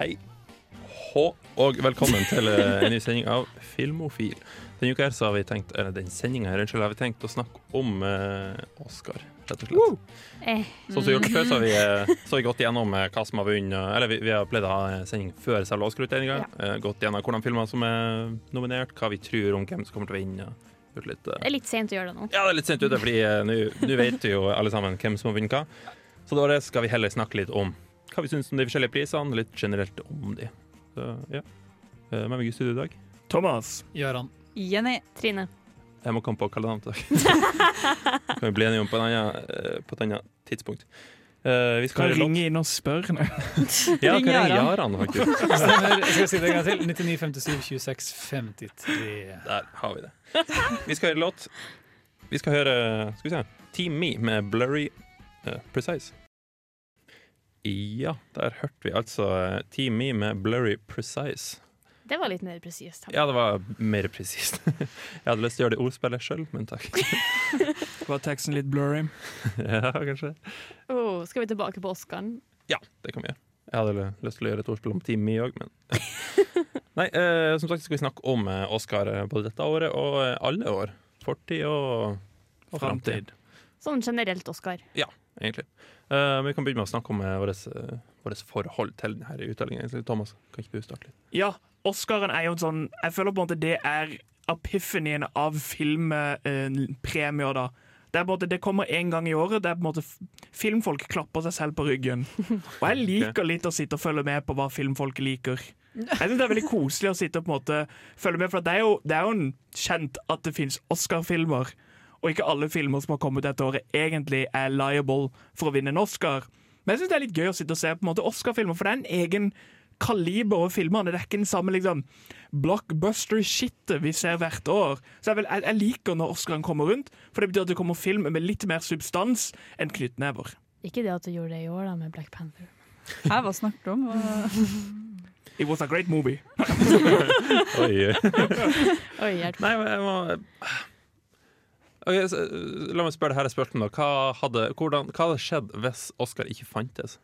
Hei Hå, og velkommen til eh, en ny sending av Filmofil. Denne uka her så har vi tenkt, eller den sendinga her, unnskyld, har vi tenkt å snakke om eh, Oscar, rett og slett. Eh. Sånn som vi har gjort før, så har vi, eh, så har vi gått gjennom eh, hva som har vunnet Eller vi, vi har pleid å ha en sending før selve Oscar-utdelinga. Eh, gått gjennom hvordan filmer som er nominert, hva vi tror om hvem som kommer til å vinne. Gjort litt, eh, Det er litt sent å gjøre det nå. Ja, det er litt sent ute, fordi eh, nå nå vet vi jo alle sammen hvem som har vunnet hva. Så da skal vi heller snakke litt om hva vi syns om de forskjellige prisene, litt generelt om de. Så, ja. Eh, Med i studio i dag. Thomas. Gøran. Jenny. Trine. Jeg må komme på kallenavn til deg. kan vi bli enige om på, en annen, eh, på et annet tidspunkt. Uh, vi skal ringe inn og spørre nå. Ja, Ring kan ringe Jaran. Faktisk. Stemmer. Jeg skal si det en gang til. 99 57 26 53. Der har vi det. Vi skal høre låt. Vi skal høre skal vi se, Team Me med Blurry uh, Precise. Ja, der hørte vi altså eh, Team Me med Blurry Precise. Det var litt mer presist. Ja, det var mer presist. Jeg hadde lyst til å gjøre det ordspillet sjøl, men takk. Var teksten litt blurry? Ja, kanskje. Oh, skal vi tilbake på Oscaren? Ja, det kan vi gjøre. Jeg hadde lyst til å gjøre et ordspill om Team Me òg, men Nei, eh, som sagt skal vi snakke om eh, Oscar eh, både dette året og alle år. Fortid og, og framtid. Sånn generelt Oscar. Egentlig. Uh, men vi kan begynne med å snakke om uh, vårt forhold til denne utdelingen. Thomas, kan ikke du starte litt? Ja, Oscaren er jo en sånn Jeg føler på en måte det er epifanien av filmpremier, da. Det, måte, det kommer én gang i året. Det er på en måte Filmfolk klapper seg selv på ryggen. Og jeg liker litt å sitte og følge med på hva filmfolk liker. Jeg synes Det er veldig koselig å sitte og måte følge med, for det er jo, det er jo en kjent at det fins Oscar-filmer. Og ikke alle filmer som har kommet dette året, egentlig er liable for å vinne en Oscar. Men jeg synes det er litt gøy å sitte og se på en måte Oscar-filmer, for det er en egen kaliber over filmene. Det er ikke den samme liksom, blockbuster-shitet vi ser hvert år. Så jeg, vil, jeg, jeg liker når Oscaren kommer rundt, for det betyr at det kommer film med litt mer substans enn knyttnever. Ikke det at du gjorde det i år, da, med Black Panther. Her, hva snakket du om? It was a great movie. Oi. Oi, hjelp. Nei, jeg må Ok, så, uh, La meg spørre det her spørsmålet. Hva hadde, hvordan, hva hadde skjedd hvis Oscar ikke fantes?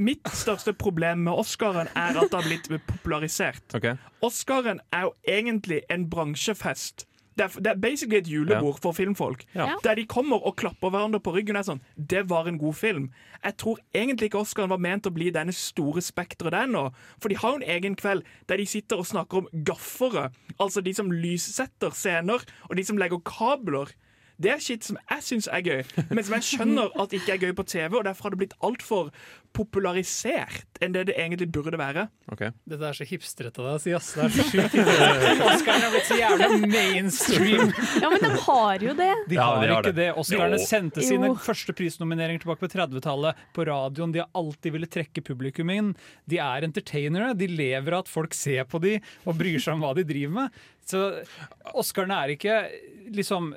Mitt største problem med Oscaren er at det har blitt popularisert. Okay. Oscaren er jo egentlig en bransjefest. Det er, det er basically et julebord for filmfolk. Ja. Der de kommer og klapper hverandre på ryggen. og er sånn, Det var en god film. Jeg tror egentlig ikke Oscaren var ment å bli denne store spekteret det er nå. For de har jo en egen kveld der de sitter og snakker om gaffere. Altså de som lyssetter scener, og de som legger kabler. Det er shit som jeg syns er gøy, men som jeg skjønner at ikke er gøy på TV. Og derfor har det blitt altfor popularisert enn det det egentlig burde være. Okay. Dette er så hipstrete av deg å si, ass. Det er så sjukt. Oscarene har blitt så jævla mainstream. Ja, men de har jo det. De Ja, har de har ikke det. det. Oscarene Jo. sendte sine Jo. første prisnomineringer tilbake på 30-tallet på radioen. De har alltid ville trekke publikum inn. De er entertainere. De lever av at folk ser på de og bryr seg om hva de driver med. Så Oscarene er ikke liksom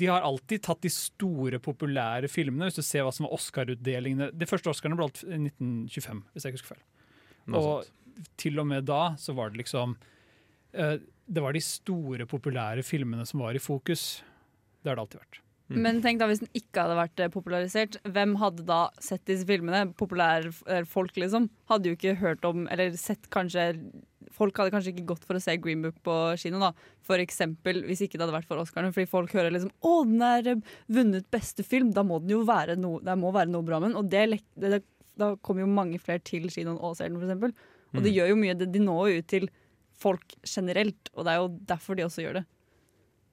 De har alltid tatt de store, populære filmene. Hvis du ser hva som var Oscar-utdelingene De første Oscarene ble holdt i 1925, hvis jeg ikke husker feil. Og til og med da så var det liksom uh, Det var de store, populære filmene som var i fokus. Det har det alltid vært. Mm. Men tenk da hvis den ikke hadde vært eh, popularisert, hvem hadde da sett disse filmene? Populære eh, folk, liksom. Hadde jo ikke hørt om, eller sett kanskje Folk hadde kanskje ikke gått for å se Green Book på kino, da. For eksempel, hvis ikke det hadde vært for Oscarene. Fordi folk hører liksom 'Å, den er eh, vunnet beste film'. Da må den jo være noe, det må være noe bra med den. Og det, det, det, da kommer jo mange flere til kinoen og ser den, for eksempel. Og det Mm. gjør jo mye. De, de når jo ut til folk generelt, og det er jo derfor de også gjør det.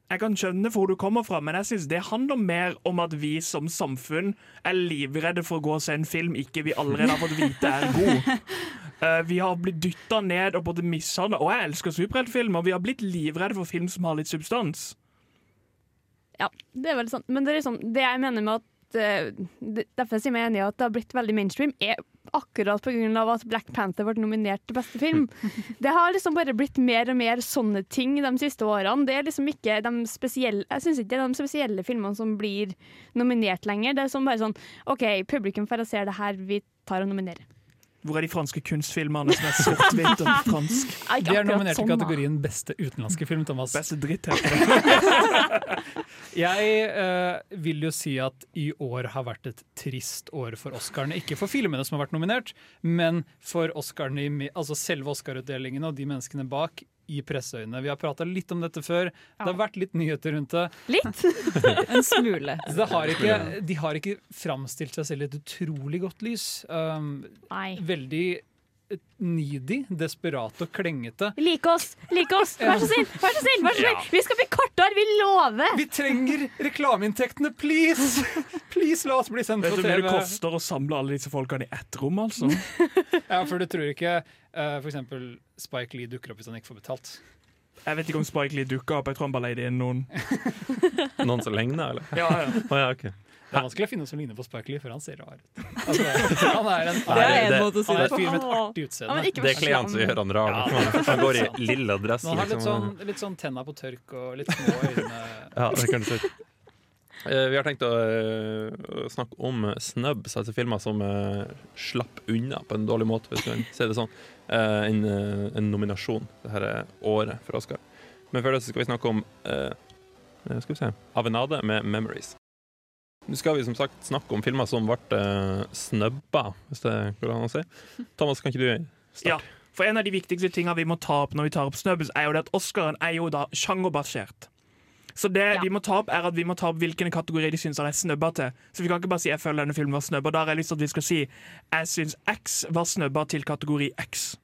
Jeg kan skjønne hvor du kommer fra, men jeg synes det handler mer om at vi som samfunn er livredde for å gå og se en film ikke vi allerede har fått vite er god. Eh, vi har blitt dytta ned og både mishandla, og jeg elsker superheltfilmer. Vi har blitt livredde for film som har litt substans. Ja, det er veldig sant. Men det, er liksom, det jeg mener med at uh, det, Derfor jeg meg enig i at det har blitt veldig mainstream, er akkurat pga. at Black Panther ble nominert til beste film. Det har liksom bare blitt mer og mer sånne ting de siste årene. Det er liksom ikke de spesielle Jeg syns ikke det er de spesielle filmene som blir nominert lenger. Det er som bare sånn OK, publikum får se det her, vi tar og nominerer. Hvor er de franske kunstfilmene som er sort-hvitt og fransk? Vi De er nominert i sånn, kategorien beste utenlandske film, Thomas. Beste dritt heter det. Jeg uh, vil jo si at i år har vært et trist år for Oscarene. Ikke for filmene som har vært nominert, men for Oscarene, altså selve Oscar-utdelingene og de menneskene bak i presseøyne. Vi har prata litt om dette før. Det har vært litt nyheter rundt det. Litt. En smule. Det har ikke, de har ikke framstilt seg selv i et utrolig godt lys. Um, Nei. veldig eh, needy, desperat og klengete. Like oss! Like oss! Vær så snill! Vær så snill! Vær så snill. Vi skal bli kortere, vi lover! Vi trenger reklameinntektene, please! Please, la oss bli sendt på TV. Vet du hva det koster å samle alle disse folkene i ett rom, altså? Ja, for du tror ikke uh, for eksempel Spike Lee dukker opp hvis han ikke får betalt. Jeg vet ikke om Spike Lee dukka opp. Jeg tror han bare leide inn noen. Noen som ligner, eller? Ja, ja. Oh, ja, ok. Det er vanskelig å finne noen som ligner på Spike Lee, for han ser rar ut. Altså, han er en, Det er en måte å si det en fyr med et artig utseende. Ja, Det kler er klærne som gjør han rar. Ja. Han går i lilla dress. Men han har litt Liksom. sånn, litt sånn tenna på tørk og litt små øyne. Ja, det kan du si. Eh, Vi har tenkt å eh, snakke om snubs, altså filmer som eh, slapp unna på en dårlig måte, hvis du kan si det sånn. Eh, En, en nominasjon dette året for Oscar. Men før det så skal vi snakke om Skal vi se Avenade med 'Memories'. Nå skal vi som sagt snakke om filmer som ble snøbba, hvis det går an å si. Thomas, kan ikke du starte? Ja. For en av de viktigste tingene vi må ta opp når vi tar opp Snubs, er jo det at Oscaren er jo da sjangerbasert. Så det Ja. vi må ta opp er at vi må ta opp hvilken kategori de syns han er snøbba til. Så vi kan ikke bare si 'jeg føler denne filmen var snøbba'. Da har jeg lyst til at vi skal si 'jeg syns X var snøbba til kategori X'.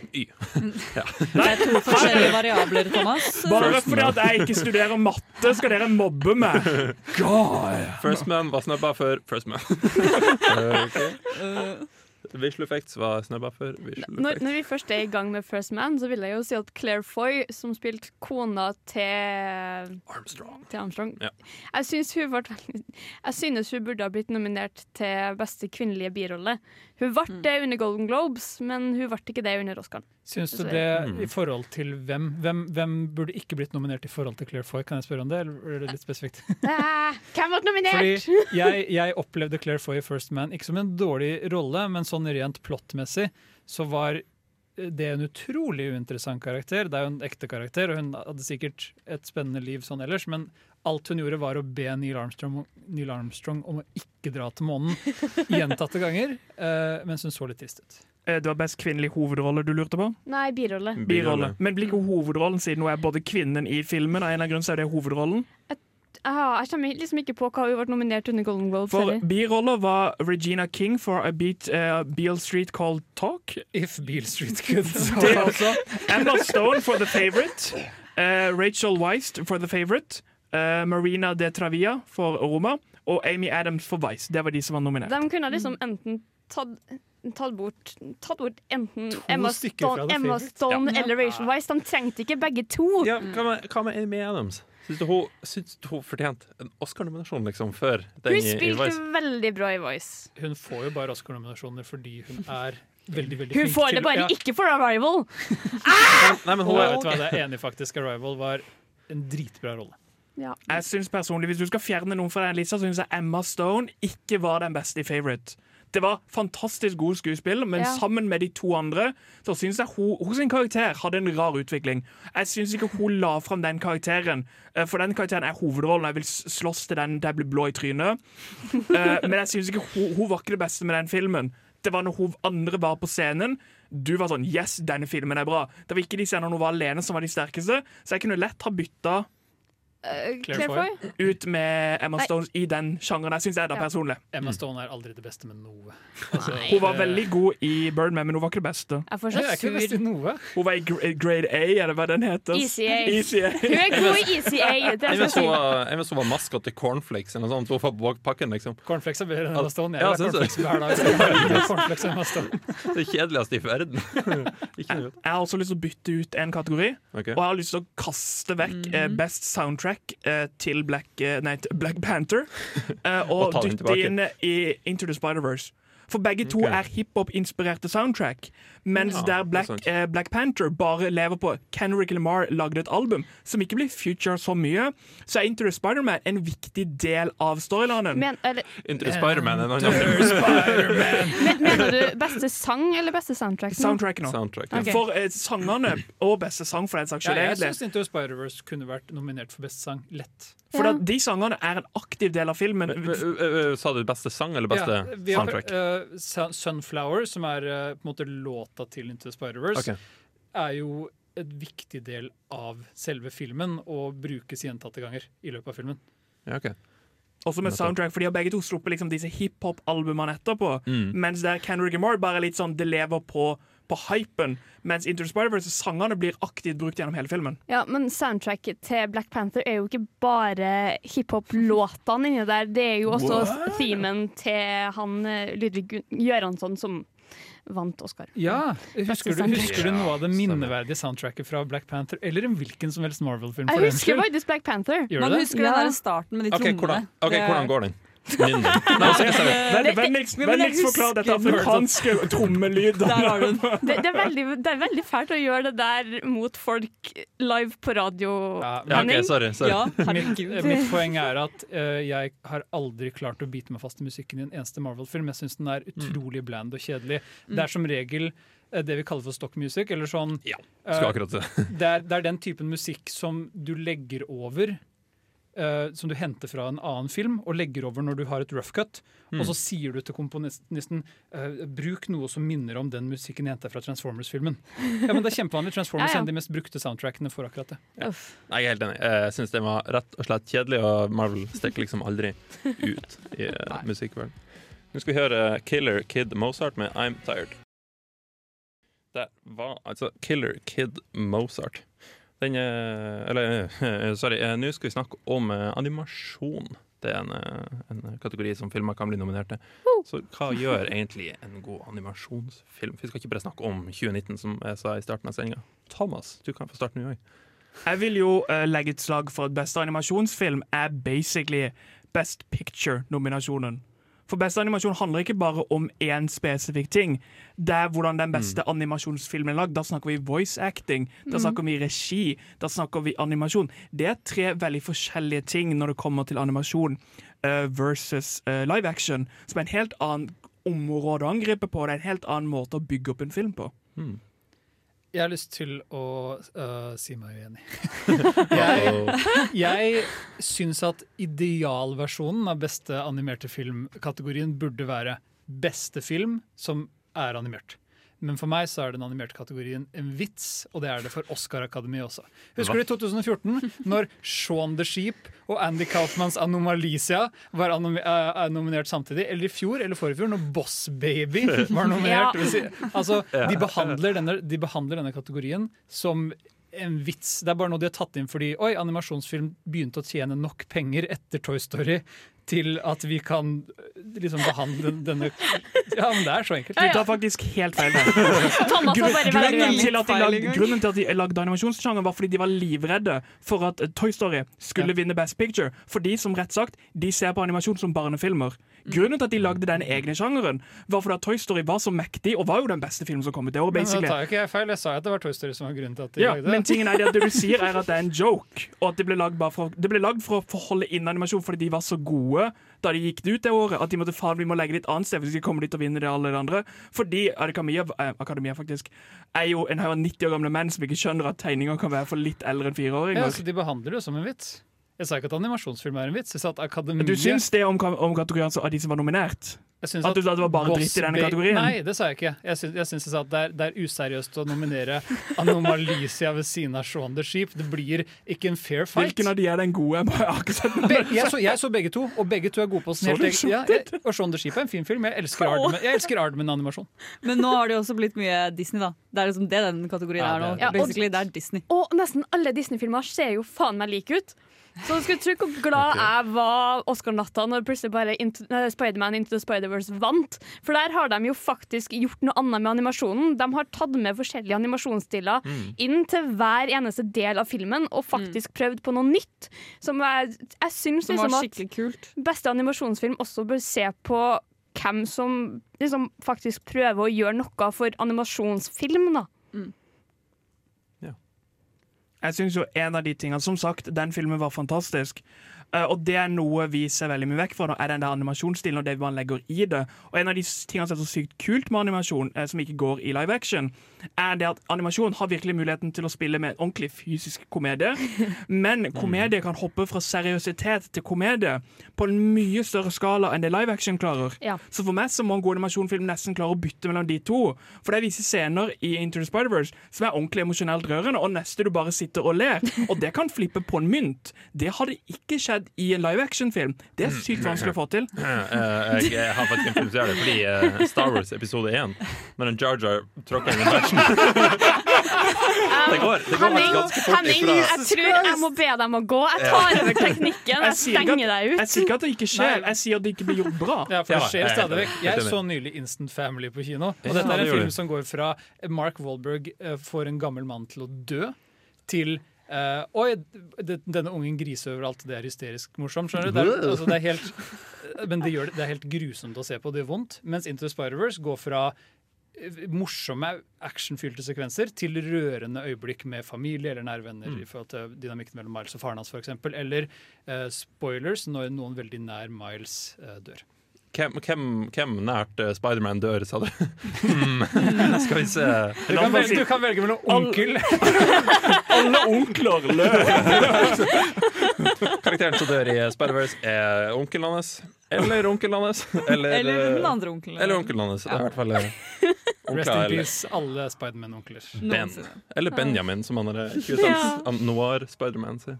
Det er to forskjellige variabler, Thomas. Bare fordi at jeg ikke studerer matte, skal dere mobbe meg. God. First Man var snabba før First Man. okay. Visual Effects var snabba før Visual Når, når vi først er i gang med First Man, så vil jeg jo si at Claire Foy, som spilte kona til Armstrong. til Armstrong. Ja. Jeg, synes hun ble, jeg synes hun burde ha blitt nominert til beste kvinnelige birolle. Hun ble Mm. det under Golden Globes, men hun ble ikke det under Oscar. Syns du det Mm. i forhold til hvem? hvem? Hvem burde ikke blitt nominert i forhold til Claire Foy? Kan jeg spørre om det, eller er det litt spesifikt? Eh, Hvem ble nominert? Fordi jeg, jeg opplevde Claire Foy i First Man ikke som en dårlig rolle, men sånn rent plottmessig så var det en utrolig uinteressant karakter. Det er jo en ekte karakter, og hun hadde sikkert et spennende liv sånn ellers, men alt hun gjorde var å be Neil Armstrong, Neil Armstrong om å ikke dra til månen gjentatte ganger, uh, mens hun så litt trist ut. Eh, Det var best kvinnelig hovedrolle du lurte på? Nei, birolle. Birolle. Men blir ikke hovedrollen, siden hun er både kvinnen i filmen, av en eller annen grunn så er det hovedrollen? Aha, jeg kommer liksom ikke på hva hun ble nominert under Golden Globes. For birolla var Regina King for A Beat uh, Beale Street Called Talk. If Beale Street could. Talk. Emma Stone for The Favourite. Uh, Rachel Weist for The Favourite. Eh, Marina de Travia for Roma. Og Amy Adams for Vice. Det var de som var nominert. De kunne liksom enten tatt Tatt bort, tatt bort enten To Emma Stone, Emma Stone Ja. eller Rachel Wise. De trengte ikke begge to. Ja, hva med, hva med Amy Adams? Syns du hun, syns du hun fortjente en Oscar-nominasjon liksom, før den Hun i, i spilte veldig bra i Voice. Hun får jo bare Oscar-nominasjoner fordi hun er veldig veldig Hun flink får det bare ja. ikke for Arrival. Nei, men hun oh. vet hva, det er enig faktisk. Arrival var en dritbra rolle. Jeg synes personlig, Hvis du skal fjerne noen fra den lista, så syns jeg Emma Stone ikke var den beste i Favourite. Det var fantastisk god skuespill, men Ja. sammen med de to andre så syns jeg hun, hun sin karakter hadde en rar utvikling. Jeg syns ikke hun la fram den karakteren, eh, for den karakteren er hovedrollen. Jeg vil slåss til den jeg blir blå i trynet. Eh, Men jeg syns ikke hun, hun var ikke det beste med den filmen. Det var når hun andre var på scenen. Du var sånn Yes, denne filmen er bra. Det var ikke de scenene hun var alene som var de sterkeste, så jeg kunne lett ha bytta Uh, Claire Foy? Ut med Emma Nei. Stone i den sjangeren. Jeg syns jeg da Ja. personlig. Emma Stone er aldri det beste med noe. Altså, Hun var veldig god i Birdman, men hun var ikke det beste. Jeg får Hun er ikke best i noe. Hun var i grade A, eller hva den heter. ECA. ECA. Hun er god i ECA. Det Jeg vet hun var, jeg hun var maskot til Cornflakes eller noe sånt. Hun var på bakpakken, liksom. Cornflakes er bedre enn Emma Stone. Jeg Ja, har cornflakes hver dag. Jeg cornflakes Emma Stone. Det kjedeligste i verden. Jeg har også lyst til å bytte ut en kategori, og jeg har lyst til å kaste vekk eh, Best Soundtrack eh, til Black, eh, nei, Black Panther, eh, og, Og dytte inn i Into the Spider-Verse. For begge to okay. er hiphop-inspirerte soundtrack. Mens Ja, der er Black, eh, Black Panther bare lever på Kenrick Lamar lagde et album som ikke blir future så mye, så er Into the Spider-Man en viktig del av storylinen. Men, eller, Into the Spider-Man er en annen Spider men, mener du beste sang eller beste soundtrack? Soundtrack nå. Soundtrack. Ok. For eh, sangene, og beste sang for den saks Ja, jeg syns Into the Spider-Verse kunne vært nominert for beste sang. Lett. For Ja. de sangene er en aktiv del av filmen. Sa du beste sang eller beste Ja, vi har, soundtrack? eh, Sunflower, som er uh, på en måte låta til Into the Spider-Verse, okay. er jo et viktig del av selve filmen og brukes gjentatte ganger i løpet av filmen. Ja, okay. Også med soundtrack, for de har begge to sluppet liksom disse hiphop-albumene etterpå. Mm. Mens der Kendrick Lamar bare er litt sånn det lever på, på hypen. Mens Into the Spider-Verse sangene blir aktivt brukt gjennom hele filmen. Ja, men soundtracket til Black Panther er jo ikke bare hiphop-låtene inni der. Det er jo også themen til han eh, Ludvig Göransson som vant Oscar. Ja, Husker du, husker du noe av det minneverdige soundtracket fra Black Panther? Eller en hvilken som helst Marvel-film? Jeg husker faktisk Black Panther. Gjør Man det? husker Ja. den der starten med de Ok, trommene. hvordan, ok, hvordan går den? Det- Vennligst forklar dette afrikanske den. Det, det, er veldig, det er veldig fælt å gjøre det der mot folk live på radio. Ja, Ja, men sorry. sorry. Ja, mitt, eh, mitt poeng er at uh, jeg har aldri klart å bite meg fast i musikken i en eneste Marvel-film. Jeg syns den er utrolig bland og kjedelig. Det er som regel eh, det vi kaller for stock music. Eller sånn, Ja, det. det, er, det er den typen musikk som du legger over eh, Som du henter fra en annen film og legger over når du har et rough cut. Og så sier du til komponisten uh, bruk noe som minner om den musikken jeg henter fra Transformers-filmen. Ja, men Det er kjempevanlig. Transformers Ja, ja. er en av de mest brukte soundtrackene for akkurat det. Ja. Nei, Jeg er helt enig. Jeg syns den var rett og slett kjedelig, og Marvel stikker liksom aldri ut i uh, musikkverdenen. Nå skal vi høre Killer Kid Mozart med I'm Tired. Det var altså Killer Kid Mozart. Den eh, Eller, eh, sorry. eh, Nå skal vi snakke om animasjon. Det er en, en kategori som filmer kan bli nominert til. Så hva gjør egentlig en god animasjonsfilm? Vi skal ikke bare snakke om 2019, som jeg sa i starten av sendinga. Thomas, du kan få starte nå òg. Jeg vil jo uh, legge et slag for at beste animasjonsfilm er basically Best Picture-nominasjonen. For beste animasjon handler ikke bare om én spesifikk ting. Det er hvordan den beste animasjonsfilmen er lagd. Da snakker vi voice acting, da snakker vi regi, da snakker vi animasjon. Det er tre veldig forskjellige ting når det kommer til animasjon uh, versus uh, live action, som er en helt annen område å angripe på. Det er en helt annen måte å bygge opp en film på. Jeg har lyst til å øh, si meg uenig. jeg jeg syns at idealversjonen av beste animerte film-kategorien burde være beste film som er animert. Men for meg så er den animerte kategorien en vits, og det er det for Oscar-akademiet også. Husker du i 2014, når Shaun the Sheep og Andy Kaufmans Anomalicia var anom uh, er nominert samtidig? Eller i fjor eller forrige fjor, når Boss Baby var nominert? ja. si, altså, de, behandler denne, de behandler denne kategorien som en vits. Det er bare noe de har tatt inn fordi Oi, animasjonsfilm begynte å tjene nok penger etter Toy Story til at vi kan øh, liksom behandle denne Ja, men det er så enkelt. Du tar faktisk helt feil. Thomas var bare veldig Grunnen til, at de lag, grunnen til at de lagde animasjonssjanger, var fordi de var livredde for at eh, Toy Story skulle Ja. vinne Best Picture. For de, som rett sagt, de ser på animasjon som barnefilmer. Mm. Grunnen til at de lagde den egne sjangeren, var fordi at Toy Story var så mektig, og var jo den beste filmen som kom ut det året. Men da tar jeg ikke jeg feil. Jeg sa at det var Toy Story som var grunnen til at de Ja, lagde men tingen er det at det du sier er at det er en joke, og at det ble lagd, for, det ble lagd for å forholde inn animasjon fordi de var så gode da de gikk det ut det året, at de måtte faen, vi må legge det et annet sted hvis vi kommer dit og vinner det alle de andre. Fordi Akademia, eh, Akademia faktisk er jo en haug av 90 år gamle menn som ikke skjønner at tegninger kan være for litt eldre enn Ja, fireåringer. så De behandler det som en vits. Jeg sa ikke at animasjonsfilm er en vits. Jeg sa at akademiet Du syns det om, om kategorien av de som var nominert? Jeg syns At du sa det var bare dritt i denne kategorien? Nei, det sa jeg ikke. Jeg syns, jeg syns jeg sa at det er, det er useriøst å nominere Anomalicia ved siden av Shaun the Sheep. Det blir ikke en fair fight. Hvilken av de er den gode? Jeg har ikke sett. Be jeg, så, jeg så begge to, og begge to er gode på du ja, jeg, Og Shaun the Sheep er en fin film. Jeg elsker elsker Aardman-animasjon. Men nå har det jo også blitt mye Disney, da. Det er liksom det den kategorien Ja, er nå. Ja, og- det er Disney. Og nesten alle Disney-filmer ser jo faen meg like ut. Så du skulle tro hvor glad jeg var Oscar-natta når plutselig bare Into- nei, Into the Spider-Verse vant. For der har de jo faktisk gjort noe annet med animasjonen. De har tatt med forskjellige animasjonsstiler inn til hver eneste del av filmen og faktisk prøvd på noe nytt. Som jeg, jeg syns liksom at kult. beste animasjonsfilm også bør se på hvem som liksom faktisk prøver å gjøre noe for animasjonsfilm, da. Jeg synes jo en av de tingene Som sagt, den filmen var fantastisk. Eh, og det er noe vi ser veldig mye vekk fra, er den der animasjonsstilen og det man legger i det. Og en av de tingene som er så sykt kult med animasjon, eh, som ikke går i live action, er det at animasjon har virkelig muligheten til å spille med ordentlig fysisk komedie. Men komedie kan hoppe fra seriøsitet til komedie på en mye større skala enn det live action klarer. Ja. Så for meg så må en god animasjonfilm nesten klare å bytte mellom de to. For det viser scener i Into the Spider-Verse som er ordentlig emosjonelt rørende, og neste du bare sitter og ler. Og det kan flippe på en mynt. Det hadde ikke skjedd i en live action-film. Det er sykt vanskelig å få til. Jeg, jeg har faktisk improvisert det fordi eh, Star Wars episode 1, når en Jar Jar tråkker inn i matchen Det går, det går Henning, ganske fort Henning jeg tror jeg må be dem å gå. Jeg tar over teknikken. Jeg stenger deg ut. Jeg sier ikke at det ikke skjer, jeg sier at det ikke blir gjort bra. Ja, for det skjer jeg er stadig vekk. Jeg så nylig Instant Family på kino. Og dette er en film som går fra Mark Wahlberg eh, får en gammel mann til å dø, til eh, Oi, det, denne ungen griser overalt. Det er hysterisk morsomt. skjønner du? Det er, altså, det er helt, men det, gjør det, er helt grusomt å se på. Det gjør vondt. Mens Into the Spider-Verse går fra eh, morsomme, actionfylte sekvenser til rørende øyeblikk med familie eller nære venner i forhold til dynamikken mellom Miles og faren hans, f.eks. Eller uh, spoilers når noen veldig nær Miles uh, dør. Hvem, hvem, hvem nært uh, Spiderman dør, sa du? Hmm. Skal vi se Du kan, velge, du kan velge mellom onkel Alle onkler løp! Karakteren som dør i Spider-Verse, er onkelen hans. Eller onkelen hans. Eller, Eller den eh, andre onkelen. Eller onkelen hans. Det er i hvert fall eh, Rest in eller, peace, alle Spiderman-onkler. Ben. Eller Benjamin, som han er 20-talls Noir Spiderman sier.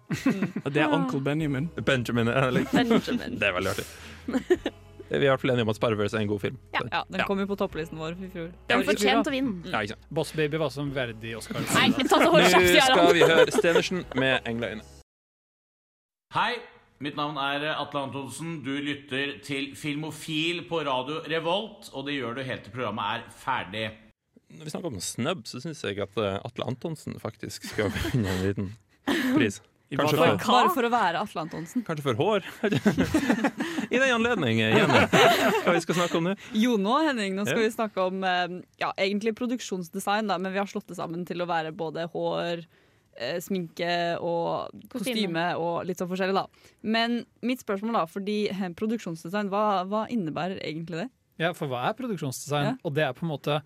Og det er onkel Benjamin. Benjamin. er Benjamin. Det er veldig artig. Vi er i hvert fall enige om at Spider-Verse er en god film. Ja. Ja, den kom jo på topplisten vår i fjor. Den fortjente å vinne. Ja, ikke sant. Boss Baby var som verdig Oscar. Nei, ta Nå hold kjeft, skal vi høre Stenersen med 'Engleøyne'. Hei, mitt navn er Atle Antonsen. Du lytter til Filmofil på radio Revolt, og det gjør du helt til programmet er ferdig. Når vi snakker om snubb, så syns jeg at eh, Atle Antonsen faktisk skal vinne en liten pris. Kanskje for, for, Bare for å være Atle Antonsen. kanskje for hår. I den anledning, eh, Jenny, hva vi skal snakke om nå? Jo nå, Henning, nå skal Ja. vi snakke om eh, ja, egentlig produksjonsdesign, da, men vi har slått det sammen til å være både hår, eh, sminke og Kostyme. kostyme og litt sånn forskjellig, da. Men mitt spørsmål, da, fordi produksjonsdesign, hva, hva innebærer egentlig det? Ja, for hva er produksjonsdesign? Ja. Og det er på en måte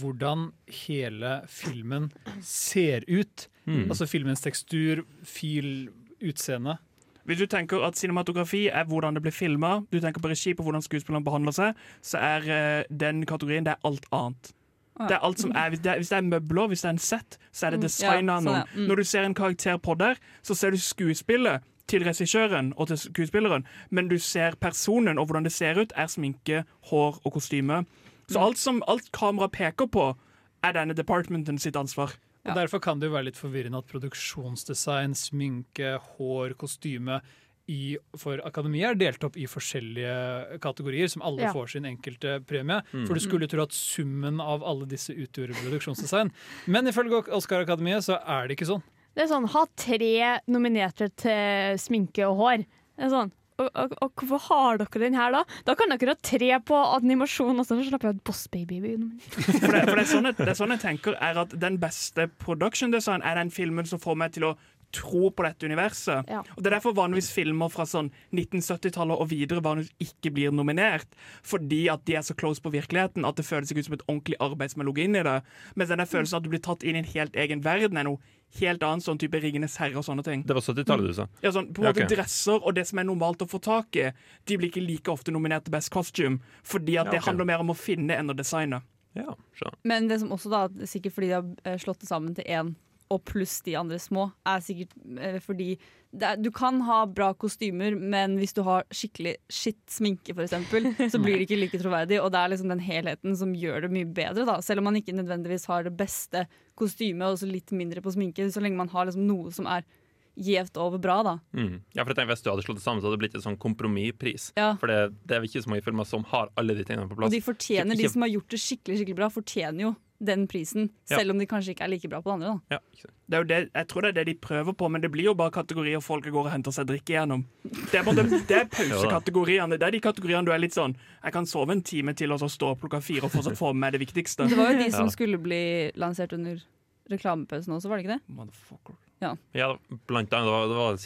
hvordan hele filmen ser ut. Mm. Altså filmens tekstur, fil, utseende. Hvis du tenker at cinematografi er hvordan det blir filma, du tenker på regi på hvordan skuespillerne behandler seg, så er eh, den kategorien det er alt annet. Ja. Det er alt som er, hvis, det er, hvis det er møbler, hvis det er en sett, så er det Mm, ja, av sånn, noen. Mm. Når du ser en karakter på der, så ser du skuespillet til regissøren og til skuespilleren, men du ser personen og hvordan det ser ut, er sminke, hår og kostyme. Så alt som alt kamera peker på, er denne departmenten sitt ansvar. Ja. Og Derfor kan det jo være litt forvirrende at produksjonsdesign, sminke, hår, kostyme i, for akademiet er delt opp i forskjellige kategorier, som alle Ja. får sin enkelte premie. Mm. For du skulle tro at summen av alle disse utgjorde produksjonsdesign. Men ifølge Oscar-akademiet så er det ikke sånn. Det er sånn, ha tre nominerte til sminke og hår. Det er sånn, og, hvorfor har dere den her da? Da kan dere ha tre på animasjon, og så slapper jeg Boss Baby. For det, for det, er sånn jeg, det er sånn jeg tenker er at Den beste production design er den filmen som får meg til å tro på dette universet. Ja. Og Det er derfor vanligvis filmer fra sånn 1970-tallet og videre vanligvis ikke blir nominert. Fordi at de er så close på virkeligheten at det føles ikke ut som et ordentlig arbeid som er logget inn i det. Mens denne følelsen at du blir tatt inn i en helt egen verden, er noe helt annet. Sånn type Ringenes herre og sånne ting. Det var 70-tallet du sa. Ja, sånn, på en Ja, måte ok. Dresser og det som er normalt å få tak i, de blir ikke like ofte nominert til Best Costume. Fordi at Ja, det handler mer om å finne enn å designe. Ja. Men det som også da, sikkert fordi de har eh, slått det sammen til én, og pluss de andre små, er sikkert eh, fordi er, Du kan ha bra kostymer, men hvis du har skikkelig skitt sminke, eksempel, så blir det ikke like troverdig. Og det er liksom den helheten som gjør det mye bedre, da. Selv om man ikke nødvendigvis har det beste kostymet og så litt mindre på sminke, så lenge man har liksom noe som er gjevt over bra, da. Mm. Ja, for jeg tenker Hvis du hadde slått det sammen, så hadde det blitt en sånn kompromisspris. Ja. For det, det er ikke så mange filmer som har alle de tingene på Og plass. de fortjener, Ikke- de som har gjort det skikkelig skikkelig bra, fortjener jo den prisen, Ja. selv om de kanskje ikke er like bra på det andre. da Ja. Det er jo det, jeg tror det er det de prøver på, men det blir jo bare kategorier folk går og henter seg drikke gjennom. Det er, på det er pausekategoriene. Det er de kategoriene du er litt sånn Jeg kan sove en time til og så stå opp klokka fire og fortsatt få med meg det viktigste. Det var jo de som Ja. skulle bli lansert under reklamepausen også, var det ikke det? Motherfucker. Ja, blant annet. Det var, det var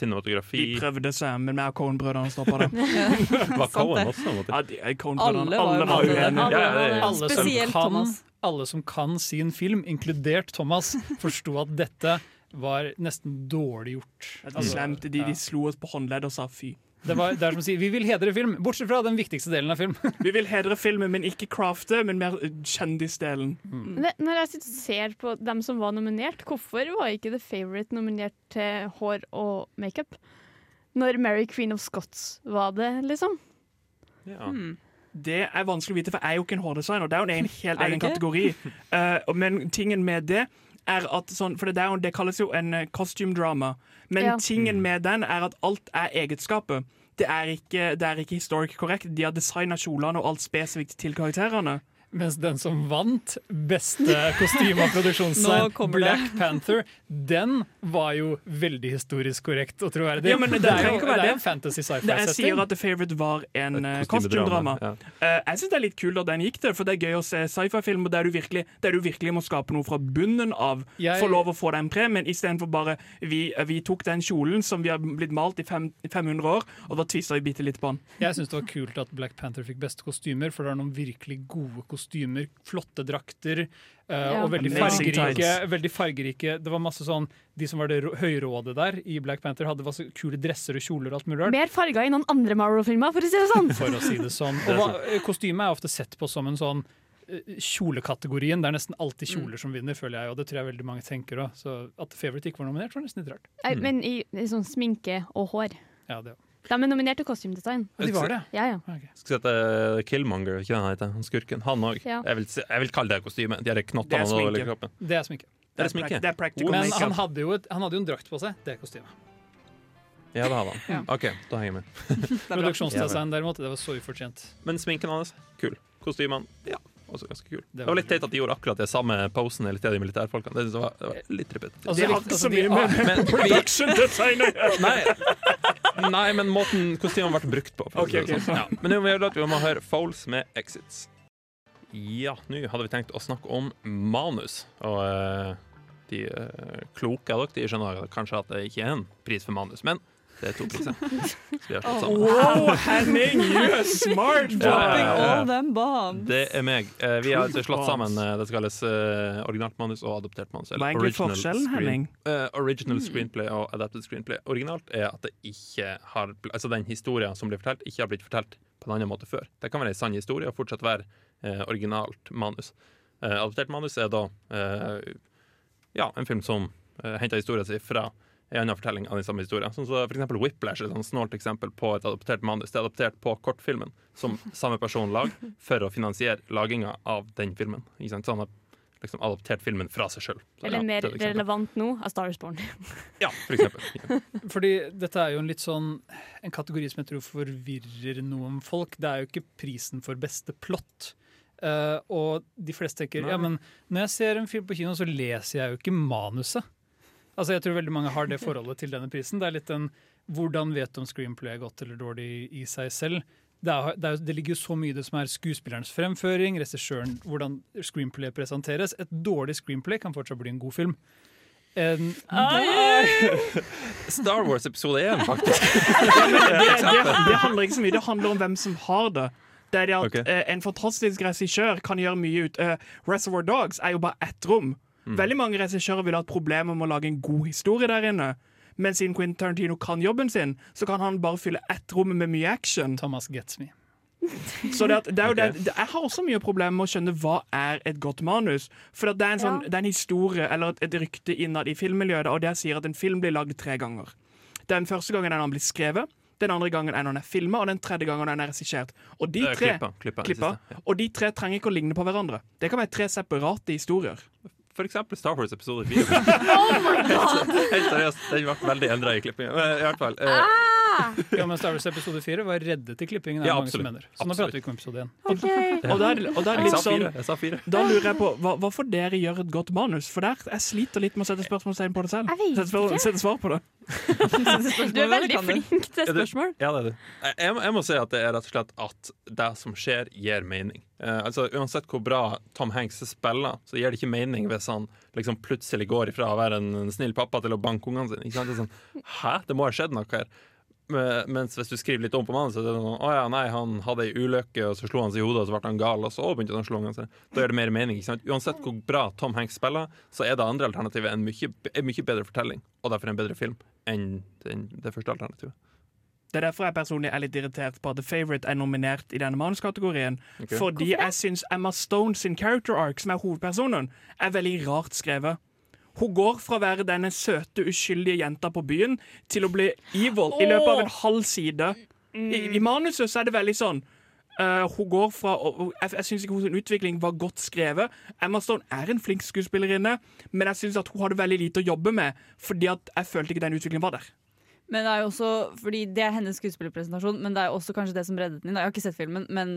De prøvde seg, men vi og Cohen-brødrene stoppa det. Var Cohen også? måtte- Ja, de- Cohen-brødrene Alle var, alle jo var uenige. Ja, ja, ja. Alle som, Spesielt kan, Thomas. alle som kan sin film, inkludert Thomas, forsto at dette var nesten dårlig gjort. Ja, De Altså, slemte, de, de slo oss på håndledd og sa fy. Det, var, det er som sier Vi vil hedre film, bortsett fra den viktigste delen av film. Vi vil hedre filmen, men ikke crafte, men mer kjendisdelen. kjendisdelen. Det, når jeg ser på dem som var nominert, hvorfor var ikke The Favourite nominert til hår og makeup? Når Mary Queen of Scots var det, liksom. Ja. Det er vanskelig å vite, for jeg er jo ikke en hårdesigner. Det er jo en helt egen kategori. Uh, men tingen med det er at sånn, For det, der, det kalles jo en uh, costume drama. Men Ja. tingen med den er at alt er egenskapet. Det er ikke, det er ikke historic korrekt. De har designa kjolene og alt spesifikt til karakterene. Mens den som vant beste kostyme- og Nå produksjonsdesign, kommer det. Black Panther, den var jo veldig historisk korrekt og troverdig. Ja, men det det, er jo, det er en fantasy sci-fi-setting. Jeg sier at The Favourite var en kostymedrama. Ja. Eh, jeg syns det er litt kult at den gikk der, for det er gøy å se sci-fi-filmer der, der du virkelig må skape noe fra bunnen av. Jeg- Få lov å få den premien, istedenfor bare vi, vi tok den kjolen som vi har blitt malt i fem, 500 år, og da tvista vi bitte litt på den. Jeg syns det var kult at Black Panther fikk beste kostymer, for det er noen virkelig gode kostymer. Flotte drakter. eh, Ja. Og veldig fargerike, veldig fargerike. Det var masse sånn De som var det høyrådet der i Black Panther, hadde masse kule dresser og kjoler og alt mulig. Mer farger i noen andre Marvel-filmer, for å si det sånn. For å si det sånn. Og kostyme er ofte sett på som en sånn eh, kjolekategorien. Det er nesten alltid kjoler som vinner, føler jeg, og det tror jeg veldig mange tenker òg. Så at Favourite ikke var nominert, var nesten litt rart. Mm. Men i, i sånn sminke og hår. Ja, det, De er nominert til kostymedesign. de var det. Ja, ja. Okay. Skal vi at eh, Killmonger, ikke den heter, han skurken, han òg. Ja. Jeg, jeg vil kalle det kostyme. De knottene er over kroppen. Det er sminke. Det er sminke. det er practical Men han hadde, jo et, han hadde jo en drakt på seg. Det er kostyme. Ja, det hadde han. OK, da henger jeg med. Produksjonsdesign derimot, det var så ufortjent. Men sminken hans, kul. Kostymene, ja. Også ganske kul. Det var var litt teit at de gjorde akkurat det samme posen hele tida, de militærfolkene. Det, det var litt repetitivt. Altså, Det har ikke altså, så mye med Men production designer nei, nei, men måten kostymene vært brukt på. Okay, å si Ok, det ok. sånn. Ja. Men nå må jeg vi må høre Foles med Exits. Ja, nå hadde vi tenkt å snakke om manus. Og uh, de uh, kloke av dere de skjønner kanskje at det ikke er en pris for manus, men det er to priser. Så vi har slått sammen. Wow, Henning, you are smart! dropping boy. all them bombs. Det er meg. Eh, vi har altså slått sammen eh, det som kalles eh, originalt manus og adoptert manus. eller Hva er egentlig original forskjellen, screen- Henning? Eh, original screenplay og adapted screenplay. Originalt er at det ikke har Altså den historien som blir fortalt, ikke har blitt fortalt på en annen måte før. Det kan være en sann historie og fortsatt være eh, originalt manus. Eh, adoptert manus er da eh, ja, en film som uh, henter historien sin fra en annen fortelling av den samme historien. Sånn som for eksempel Whiplash er et snålt eksempel på et adoptert manus. Det er adoptert på kortfilmen som samme person lag for å finansiere laginga av den filmen. Ikke sant? Så han har liksom adoptert filmen fra seg sjøl. Eller mer relevant nå, av Star Is Born. Ja, for eksempel. Ja. Fordi dette er jo en litt sånn En kategori som jeg tror forvirrer noen folk. Det er jo ikke prisen for beste plott. Uh, og de fleste tenker Nei. ja, men når jeg ser en film på kino, så leser jeg jo ikke manuset. Altså Jeg tror veldig mange har det forholdet til denne prisen. Det er litt en hvordan vet du om screenplay er godt eller dårlig i seg selv. Det, er, det, er, det ligger jo så mye i det som er skuespillerens fremføring, regissøren, hvordan screenplay presenteres. Et dårlig screenplay kan fortsatt bli en god film. En, Star Wars episode 1, faktisk. det, det, det handler ikke så mye, det handler om hvem som har det. Det er det at okay. eh, En fantastisk regissør kan gjøre mye ut uh, Reservoir Dogs er jo bare ett rom. Mm. Veldig mange regissører vil ha et problem med å lage en god historie der inne. Men siden Quentin Tarantino kan jobben sin, så kan han bare fylle ett rom med mye action. Thomas gets me. Så det, at, det er jo okay. det, Jeg har også mye problemer med å skjønne hva er et godt manus. For at det, er en sånn, Ja. det er en historie eller et, et rykte innad i filmmiljøet, og det sier at en film blir lagd tre ganger. Den første gangen er når den blir skrevet, den andre gangen er når den er filma, og den tredje gangen er den er regissert. Og de er tre, klippa, klippa, det ja. og de tre trenger ikke å ligne på hverandre. Det kan være tre separate historier. Eksempel Star Wars episode 4. oh my God! Helt seriøst, den ble veldig endra i klippinga. I hvert fall, eh, Ja, men Star Wars episode 4 var reddet i klippingen. Ja, mange som mener. Så nå prater vi ikke om episode 1. OK. Og da er, og er litt sa sånn. Jeg sa fire. Da lurer jeg på hva, Hvorfor dere gjør et godt manus? For der jeg sliter litt med å sette spørsmålstegn på det selv. Sette, spør, sette svar på det. Du er veldig flink til Ja, det- spørsmål. Ja, det er du. Jeg, jeg, må- si at det er rett og slett at det som skjer, gir mening. Eh, altså Uansett hvor bra Tom Hanks spiller, så gir det ikke mening hvis han liksom plutselig går ifra å være en, snill pappa til å banke ungene sine. Ikke sant? Det sånn, Hæ? Det må ha skjedd noe her. Men- Mens hvis du skriver litt om på mannen, så er det sånn Å ja, nei, han hadde ei ulykke, og så slo han seg i hodet, og så ble han gal, og så begynte han å slå ungene sine. Da gjør det mer mening. Ikke sant? Uansett hvor bra Tom Hanks spiller, så er det andre alternativet en mye, en mye bedre fortelling, og derfor en bedre film, enn den, det første alternativet. Det er derfor jeg personlig er litt irritert på at The Favourite er nominert i denne manuskategorien. Okay. Fordi jeg syns Emma Stone sin character arc, som er hovedpersonen, er veldig rart skrevet. Hun går fra å være denne søte, uskyldige jenta på byen til å bli evil i løpet av en halv side. I, i manuset så er det veldig sånn uh, hun går fra og Jeg, jeg syns ikke hennes utvikling var godt skrevet. Emma Stone er en flink skuespillerinne, men jeg syns at hun hadde veldig lite å jobbe med, fordi at jeg følte ikke den utviklingen var der. Men det er jo også, fordi det er hennes skuespillerpresentasjon, men det er også kanskje det som reddet den inn. Jeg har ikke sett filmen, men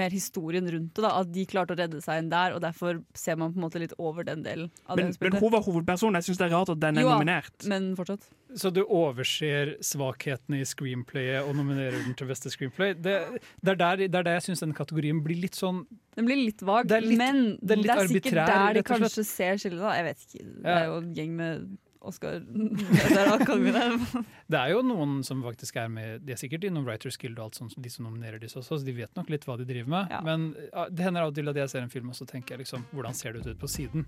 mer historien rundt det. da, At de klarte å redde seg inn der, og derfor ser man på en måte litt over den delen. av det Men, men hun var hovedpersonen. Jeg syns det er rart at den er Jo, nominert. Men fortsatt. Så du overser svakhetene i screenplayet og nominerer den til beste screenplay. Det, det, er, der, det er der jeg syns den kategorien blir litt sånn Den blir litt vag, Det er litt- men det er litt sikkert arbitrær, der de kanskje ser skillet. da. Jeg vet ikke. Det er jo en gjeng med Oscar Det er jo noen som faktisk er med De er sikkert innom Writers Guild og alt sånt, de som nominerer disse også, så de vet nok litt hva de driver med. Ja. Men det hender av og til at jeg ser en film og så tenker jeg liksom hvordan ser det ut på siden?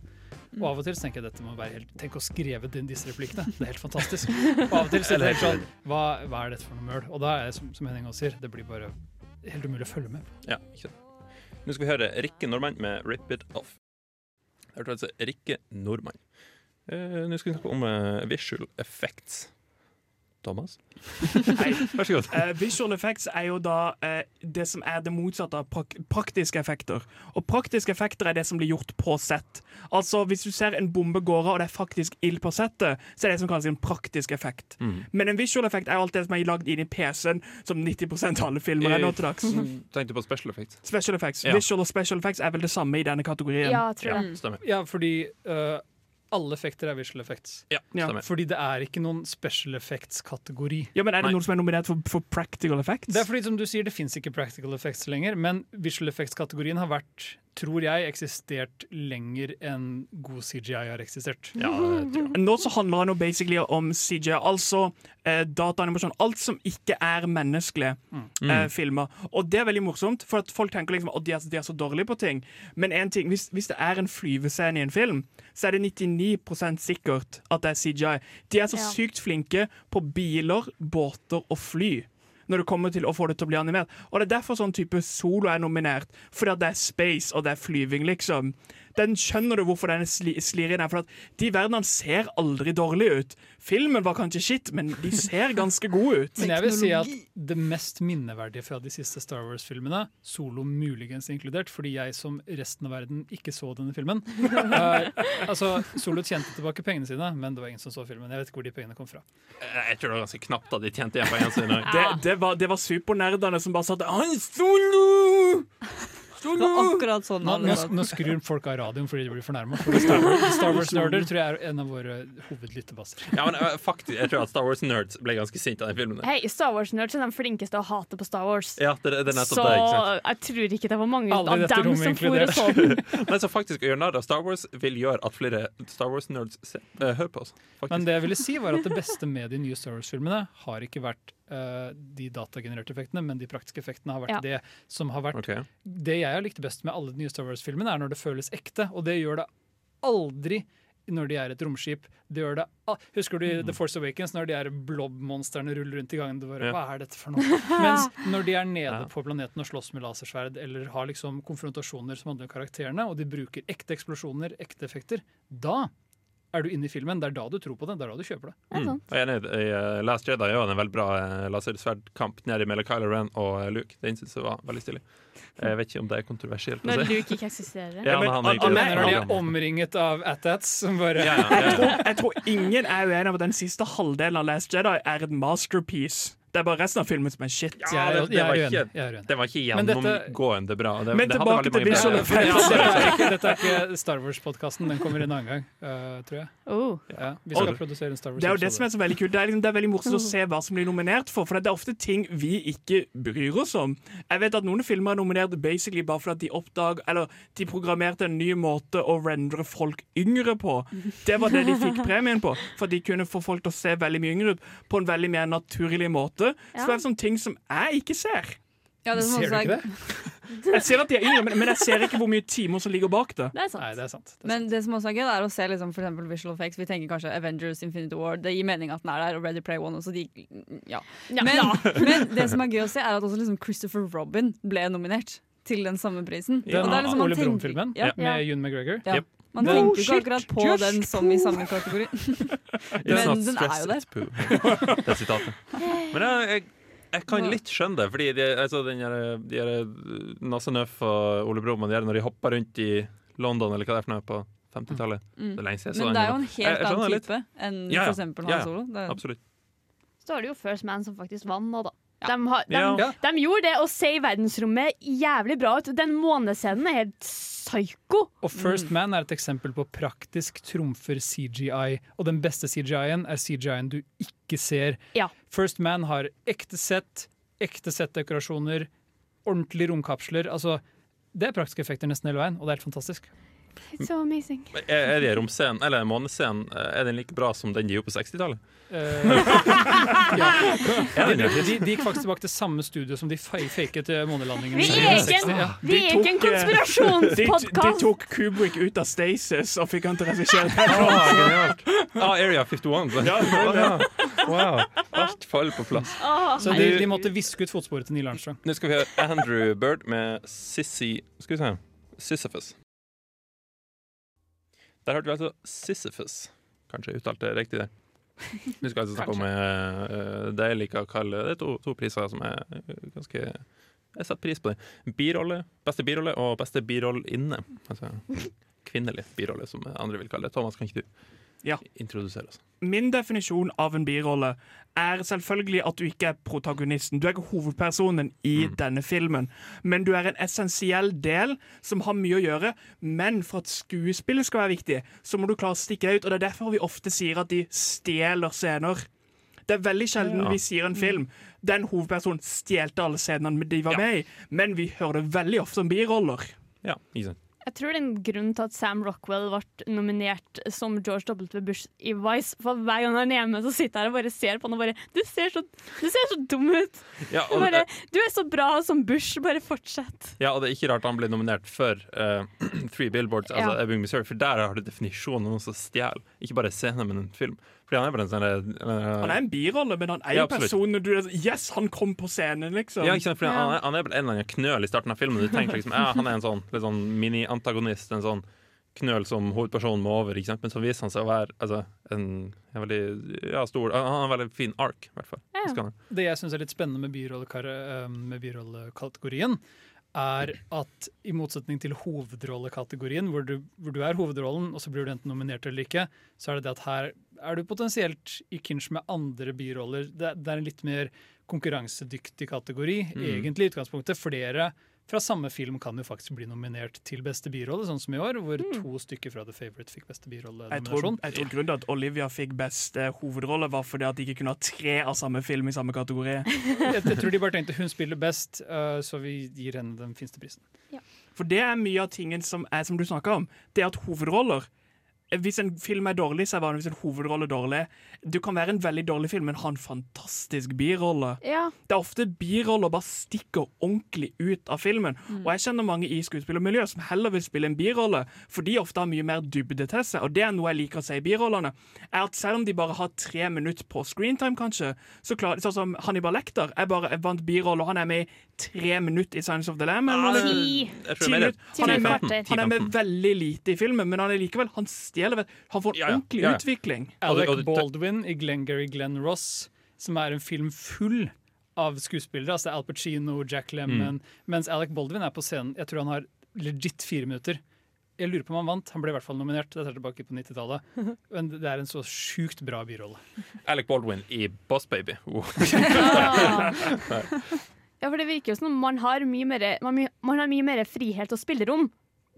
Og av og til tenker jeg dette må være helt Tenk å skrive inn disse replikkene. Det er helt fantastisk. Og av og til sitter jeg helt sånn hva, hva er dette for noe møl? Og da er det som, som Henning også sier, det blir bare helt umulig å følge med. Ja, ikke sant. Nå skal vi høre Rikke Nordmann med 'Rip It Off'. Jeg hørte altså Rikke Nordmann. Eh, Nå skal vi snakke om eh, visual effects. Thomas? Nei. Vær så god. Eh, visual effects er jo da eh, det som er det motsatte av prak praktiske effekter. Og praktiske effekter er det som blir gjort på sett. Altså Hvis du ser en bombe gå av og det er faktisk ild på settet, så er det som kalles en praktisk effekt. Mm. Men en visual effekt er alt det som er lagd inn i PC-en, som 90% av alle filmer er nå til dags. Tenkte på special effects. Special effects. Ja. Visual og special effects er vel det samme i denne kategorien. Ja, tror Ja, jeg. stemmer. Ja, fordi øh, alle effekter er visual effects. Ja, Ja. stemmer. Fordi det er ikke noen special effects-kategori. Ja, men Er det Nei. noen som er nominert for, for practical effects? Det er fordi som du sier, det fins ikke practical effects lenger, men visual effects-kategorien har vært, tror jeg, eksistert lenger enn god CGI har eksistert. Ja, det tror jeg. Nå så handler det jo basically om CGI, altså eh, dataanimasjon. Alt som ikke er menneskelige eh, filmer. Og det er veldig morsomt, for at folk tenker liksom at de er, de er så dårlige på ting. Men en ting, hvis, hvis det er en flyvescene i en film, så er det 99% sikkert at det er CGI. De er så Ja. sykt flinke på biler, båter og fly. Når det kommer til å få det til å bli animert. Og det er derfor sånn type solo er nominert. Fordi det er space og det er flyving, liksom. Den skjønner du hvorfor den sli, slir inn her. For at de verdenene ser aldri dårlige ut. Filmen var kanskje shit, men de ser ganske gode ut. Men jeg vil si at det mest minneverdige fra de siste Star Wars-filmene, Solo muligens inkludert, fordi jeg som resten av verden ikke så denne filmen eh, Altså, Solo tjente tilbake pengene sine, men det var ingen som så filmen. Jeg vet ikke hvor de pengene kom fra. Jeg tror det var ganske knapt at de tjente igjen pengene sine. Det, det var, det var supernerdene som bare satt 'Han «Ai, Solo! Det var akkurat sånn. Nå, nå, nå skrur folk av radioen fordi de blir fornærma. Star Wars- Star Wars-nerder tror jeg er en av våre hovedlyttebasser. Ja, men eh, faktisk, jeg tror at Star Wars-nerds ble ganske sinte av den filmen. Hei, Star Wars-nerds er de flinkeste å hate på Star Wars. Ja, det, det er Så det. jeg tror ikke det var mange Alle av dem som for og så den. Så faktisk å gjøre narr av Star Wars vil gjøre at flere Star Wars-nerds se- eh, hører på oss. Faktisk. Men det jeg ville si var at det beste med de nye Star Wars-filmene har ikke vært eh, de datagenererte effektene, men de praktiske effektene har vært Ja. det som har vært okay. Det jeg har likt best med alle de nye Star Wars-filmene, er når det føles ekte, og det gjør det aldri når de er et romskip. Det gjør det Husker du mm. The Force Awakens, når de er blob-monstrene ruller rundt i gangen? Bare, Ja. Hva er dette for noe? Mens når de er nede Ja. på planeten og slåss med lasersverd, eller har liksom konfrontasjoner som handler om karakterene, og de bruker ekte eksplosjoner, ekte effekter, da er du inne i filmen. Det er da du tror på det. Det er da du kjøper det. Mm. Jeg er enig. i, eh, Last Jedi er jo en veldig bra uh, lasersverdkamp nede mellom Kylo Ren og eh, Luke. Den synes jeg var veldig stilig. Jeg vet ikke om det er kontroversielt Når. Luke ikke eksisterer. Ja, men han er Ja, ikke men- Mener når de er omringet av at-ats som bare ja, Jeg ja. tror, jeg tror ingen er uenig om at den siste halvdelen av Last Jedi er et masterpiece. Det er bare resten av filmen som er shit. Jeg er, det- det jeg var er ikke- Jeg er uenig. Det var ikke gjennomgående bra. Det, Men det tilbake til visual effects. Ja, dette, er ikke, dette er ikke Star Wars-podkasten. Den kommer en annen gang, uh, tror jeg. Oh. Ja, vi skal Og produsere en Star Det er jo det som er så veldig kult. Det er, liksom, det er veldig morsomt å se hva som blir nominert for, for det er ofte ting vi ikke bryr oss om. Jeg vet at noen filmer er nominert basically bare fordi de oppdag, eller de programmerte en ny måte å rendre folk yngre på. Det var det de fikk premien på, for de kunne få folk til å se veldig mye yngre ut på en veldig mer naturlig måte. Så Ja. det er sånne ting som jeg ikke ser. Ja, det som Ser du ikke det? Jeg ser at de er yngre, men, men jeg ser ikke hvor mye timer som ligger bak det. Det er sant. Nei, det er sant. Det er Men det som også er gøy, er å se liksom, for eksempel visual effects. Vi tenker kanskje Avengers Infinity War. Det gir mening at den er der, og Ready Play One også. De, ja. Ja. Men, men det som er gøy å se, er at også liksom Christopher Robin ble nominert til den samme prisen. Den Og det er liksom, Ole Brumm-filmen Ja, med June McGregor. ja. Yep. Man no tenker ikke akkurat på just den som i samme kategori. Men den er jo der. Det er sitatet. Men jeg, jeg, jeg kan litt skjønne det, fordi de, altså, den her, de her uh, Nasse Nøff og Ole Brumm når de hopper rundt i London eller hva det er for noe på 50-tallet Mm. Det er lenge siden jeg så Men det er jo en Jeg- jeg helt annen type enn Ja, ja. for eksempel Ja, Han ja. Solo. Er, Absolutt. Så var det jo First Man som faktisk vant nå, da. De, har, de, Ja. De gjorde det å se i verdensrommet jævlig bra ut. Den månescenen er helt psyko. Og First Man er et eksempel på praktisk trumfer CGI. Og den beste CGI-en er CGI-en du ikke ser. Ja. First Man har ekte sett, ekte settdekorasjoner, ordentlige romkapsler. Altså, det er praktiske effekter nesten hele veien, og det er helt fantastisk. It's so amazing. Er, er det romscenen, eller månescenen, er den like bra som den de gjorde på 60-tallet? Eh, ja. de, de, de gikk faktisk tilbake til samme studio som de faket eh, månelandingen. Vi i er 60, ikke, ja. vi er ikke en eh, De, de tok Kubrick ut av Stasis og fikk han til å regissere den. Ah! Ah, Area 51. Så. Ja, ja. Wow. Alt faller på plass. Så de, de måtte viske ut fotsporet til Neil Armstrong. Nå skal vi høre Andrew Bird med Sissy Skal vi se Sisyphus. Der hørte vi altså Sisyphus. Kanskje jeg uttalte det riktig der. Vi skal altså snakke om uh, det jeg liker å kalle Det er to, to priser som er eh, ganske Jeg setter pris på det. Birolle, beste birolle og beste birollinne. Altså kvinnelig birolle, som andre vil kalle det. Thomas, kan ikke du Ja. introdusere oss? Min definisjon av en birolle er selvfølgelig at du ikke er protagonisten. Du er ikke hovedpersonen i Mm. denne filmen, men du er en essensiell del som har mye å gjøre. Men for at skuespillet skal være viktig, så må du klare å stikke deg ut. Og det er derfor vi ofte sier at de stjeler scener. Det er veldig sjelden Ja. vi sier en film den hovedpersonen stjelte alle scenene de var med i, men vi hører det veldig ofte om biroller. Ja, ikke sant. Jeg tror det er en grunn til at Sam Rockwell ble nominert som George W. Bush i Vice. For hver gang han er hjemme, så sitter jeg og bare ser på han og bare Du ser så, du ser så dum ut! Ja, Du, og, bare, du er så bra som Bush, bare fortsett. Ja, og det er ikke rart han ble nominert for uh, Three Billboards, altså Ja. Ebbing, Missouri, for der har du definisjonen av noen som stjeler. Ikke bare scene, men en film. Fordi han er på en sånn eh, Han er en birolle, men han er Ja, jo absolutt. personen du Yes, han kom på scenen, liksom. ja, ikke sant? Fordi Ja. han, er, han er en eller annen knøl i starten av filmen. Du tenker liksom, ja, Han er en sånn, litt sånn mini-antagonist, en sånn knøl som hovedpersonen må over. Ikke sant? Men så viser han seg å være altså, en, en veldig ja, stor Han har en veldig fin ark, i hvert fall. Ja. Det? Jeg syns er litt spennende med, eh, med birollekategorien, er at i motsetning til hovedrollekategorien, hvor du, hvor du er hovedrollen, og så blir du enten nominert eller ikke, så er det det at her er du potensielt i clinch med andre biroller. Det, det er en litt mer konkurransedyktig kategori, Mm. egentlig, i utgangspunktet. Flere fra samme film kan jo faktisk bli nominert til beste birolle, sånn som i år, hvor to stykker fra The Favourite fikk beste Jeg tror, jeg tror grunnen til at Olivia fikk beste hovedrolle, var fordi at de ikke kunne ha tre av samme film i samme kategori. Jeg, jeg tror de bare tenkte hun spiller best, uh, så vi gir henne den fineste prisen. For det er mye av tingen som er som du snakker om. Det er at hovedroller Hvis en film er dårlig, så er vanligvis en hovedrolle dårlig. Du kan være en veldig dårlig film, men ha en fantastisk birolle. Ja. Det er ofte biroller bare stikker ordentlig ut av filmen. Og jeg kjenner mange i skuespillermiljøet som heller vil spille en birolle, for de ofte har mye mer dybde til seg. Og det er noe jeg liker å si i birollene. Er at Selv om de bare har tre minutter på screentime, kanskje, så klarer de Sånn som Hannibal Lecter. Jeg bare vant birolle, og han er med i tre minutter i Science of the Lamb. eller- Ti. Det er minutter. Ti Han er med, han er med veldig lite i filmen, men han er likevel Han stjeler Han får en Ja, ja. ordentlig Ja, ja. utvikling. Alec Baldwin i Glengarry Glenn Ross, som er en film full av skuespillere. Altså Al Pacino, Jack Lemmon. Mm. Mens Alec Baldwin er på scenen Jeg tror han har legit fire minutter. Jeg lurer på om han vant. Han ble i hvert fall nominert. Dette er tilbake på 90-tallet. Men det er en så sjukt bra birolle. Alec Baldwin i Boss Baby. Oh. Ja, for det virker jo som om man har mye mer, man, man har mye mer frihet og spillerom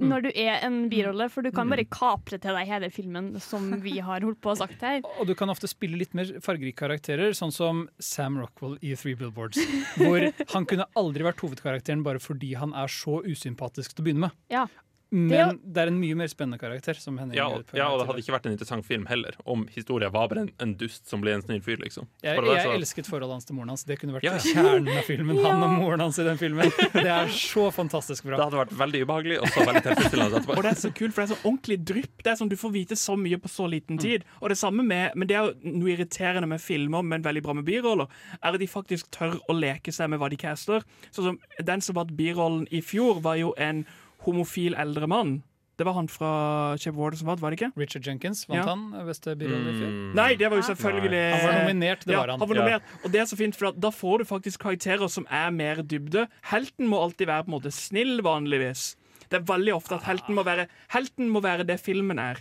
når du er en birolle, for du kan bare kapre til deg hele filmen, som vi har holdt på og sagt her. Og du kan ofte spille litt mer fargerike karakterer, sånn som Sam Rockwell i Three Billboards. Hvor han kunne aldri vært hovedkarakteren bare fordi han er så usympatisk til å begynne med. Ja. Men det er en mye mer spennende karakter. Som Henning Ja, og, ja, og det hadde ikke vært en interessant film heller om historien var bare en, en dust som ble en snill fyr, liksom. Jeg, jeg så- elsket forholdet hans til moren hans. Det kunne vært Ja, ja. kjernen av filmen. Han og moren hans i den filmen. Det er så fantastisk bra. Det hadde vært veldig ubehagelig og så veldig tilfredsstillende Og det er så kult, for det er så ordentlig drypp. Det er sånn Du får vite så mye på så liten tid. Og det samme med, Men det er jo noe irriterende med filmer, men veldig bra med biroller, er at de faktisk tør å leke seg med hva de caster. Sånn som Den som vant birollen i fjor, var jo en homofil eldre mann. Det var han fra Chep Ward som vant, var det ikke? Richard Jenkins vant Ja. han beste birolle i fjor. Mm. Nei, det var jo selvfølgelig Han var nominert, det ja, var han. han var Ja. Og det er så fint, for da får du faktisk karakterer som er mer dybde. Helten må alltid være på en måte snill, vanligvis. Det er veldig ofte at helten må være, helten må være det filmen er.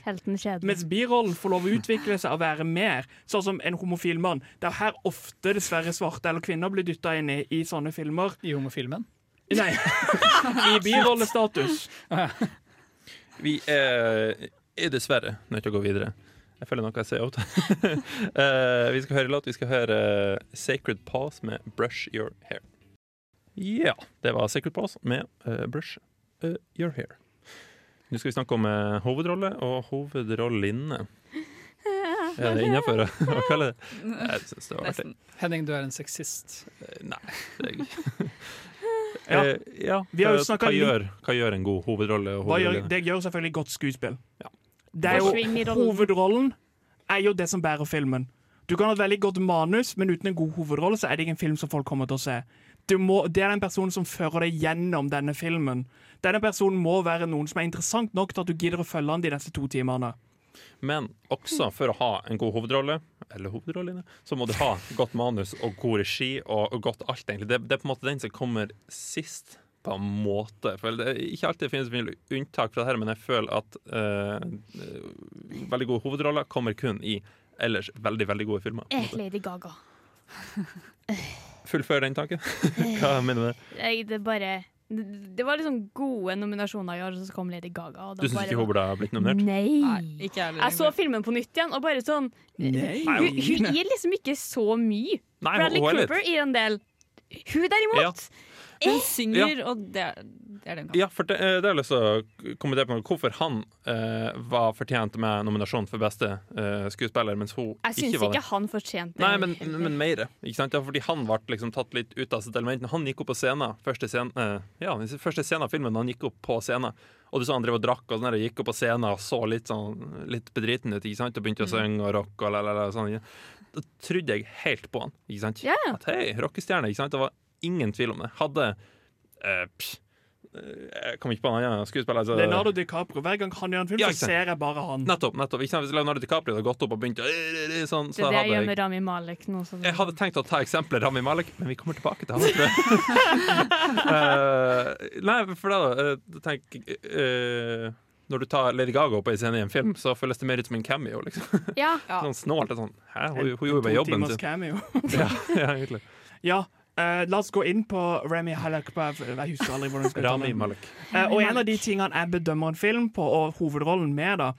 Mens birollen får lov å utvikle seg og være mer, sånn som en homofil mann. Det er her ofte dessverre svarte eller kvinner blir dytta inn i, i sånne filmer. I homofilmen. Nei, i birollestatus. Vi er, er dessverre nødt til å gå videre. Jeg føler noe jeg sier out. uh, vi skal høre låt. Vi skal høre eh, Sacred Pause med 'Brush Your Hair'. Ja, det var Sacred Pause med uh, 'Brush uh, Your Hair'. Nå skal vi snakke om eh, hovedrolle og hovedrollinne. Er det innafor å kalle det? Jeg synes det var artig. Henning, du er en sexist. Eh, Nei, det er jeg ikke. Ja. Eh, ja. Vi har hva, gjør, hva gjør en god hovedrolle? Og Hva gjør, det gjør selvfølgelig godt skuespill. Ja. Det er jo, hovedrollen er jo det som bærer filmen. Du kan ha et veldig godt manus, men uten en god hovedrolle så er det ikke en film som folk kommer til å se. Du må, det er den personen som fører deg gjennom denne filmen. Denne personen må være noen som er interessant nok til at du gidder å følge han de neste to timene. Men også for å ha en god hovedrolle, eller hovedrolle, så må du ha godt manus og god regi og, og godt alt, egentlig. Det, det er på en måte den som kommer sist, på en måte. For det ikke alltid finnes mye unntak fra det her, men jeg føler at eh, veldig gode hovedroller kommer kun i ellers veldig, veldig gode filmer. Jeg Eh. Lady Gaga. Fullfør den tanken. Hva mener du med det? er bare det, var liksom gode nominasjoner i år, så kom Lady Gaga. Og Du syns ikke hun burde ha blitt nominert? Nei. Nei, ikke jeg. Jeg så filmen på nytt igjen, og bare sånn Nei. Hun, hun gir liksom ikke så mye. Nei, Bradley er Cooper gir en del. Hun derimot Hun synger, og det, det er det hun kan. Ja, for det, eh, det har jeg lyst til å kommentere på hvorfor han eh, var fortjent med nominasjon for beste eh, skuespiller, mens hun Jeg syns ikke var ikke han fortjente Nei, men, men mer. Ikke sant? Ja, fordi han ble liksom tatt litt ut av sitt element. Når han gikk opp på scenen, første scenen, eh, ja, første scenen av filmen, han gikk opp på scenen, og du så han drev og drakk og sånn der, gikk opp på scenen og så litt sånn litt bedriten ut, ikke sant? og begynte å synge og rocke og la, la, la, sånn. Da trodde jeg helt på han, ikke sant? Ja, ja. At hei, rockestjerne, ikke sant? Det var ingen tvil om det. Hadde eh, pff, eh, Jeg kom ikke på en annen skuespiller. Altså, Leonardo DiCaprio. Hver gang han gjør en film, Ja, så ser jeg bare han. Nettopp. nettopp ikke sant? Hvis Leonardo DiCaprio hadde gått opp og begynt å sånn, Det er det jeg gjør med Rami Malek nå. Så jeg hadde tenkt å ta eksempelet Rami Malek, men vi kommer tilbake til han. tror jeg. uh, nei, for da, uh, tenk uh, Når du tar Lady Gaga opp på en scene i en film, så føles det mer ut som en cameo. liksom ja. Sånn snålt. Sånn, Hæ, hun, hun En gjorde bare to jobben timers sin. cameo. Ja, ja, egentlig. Ja, eh, la oss gå inn på Rami Halleck. Jeg husker aldri hvordan du skal Rami. Malek. Uh, og en av de tingene jeg bedømmer en film på, og hovedrollen med, da,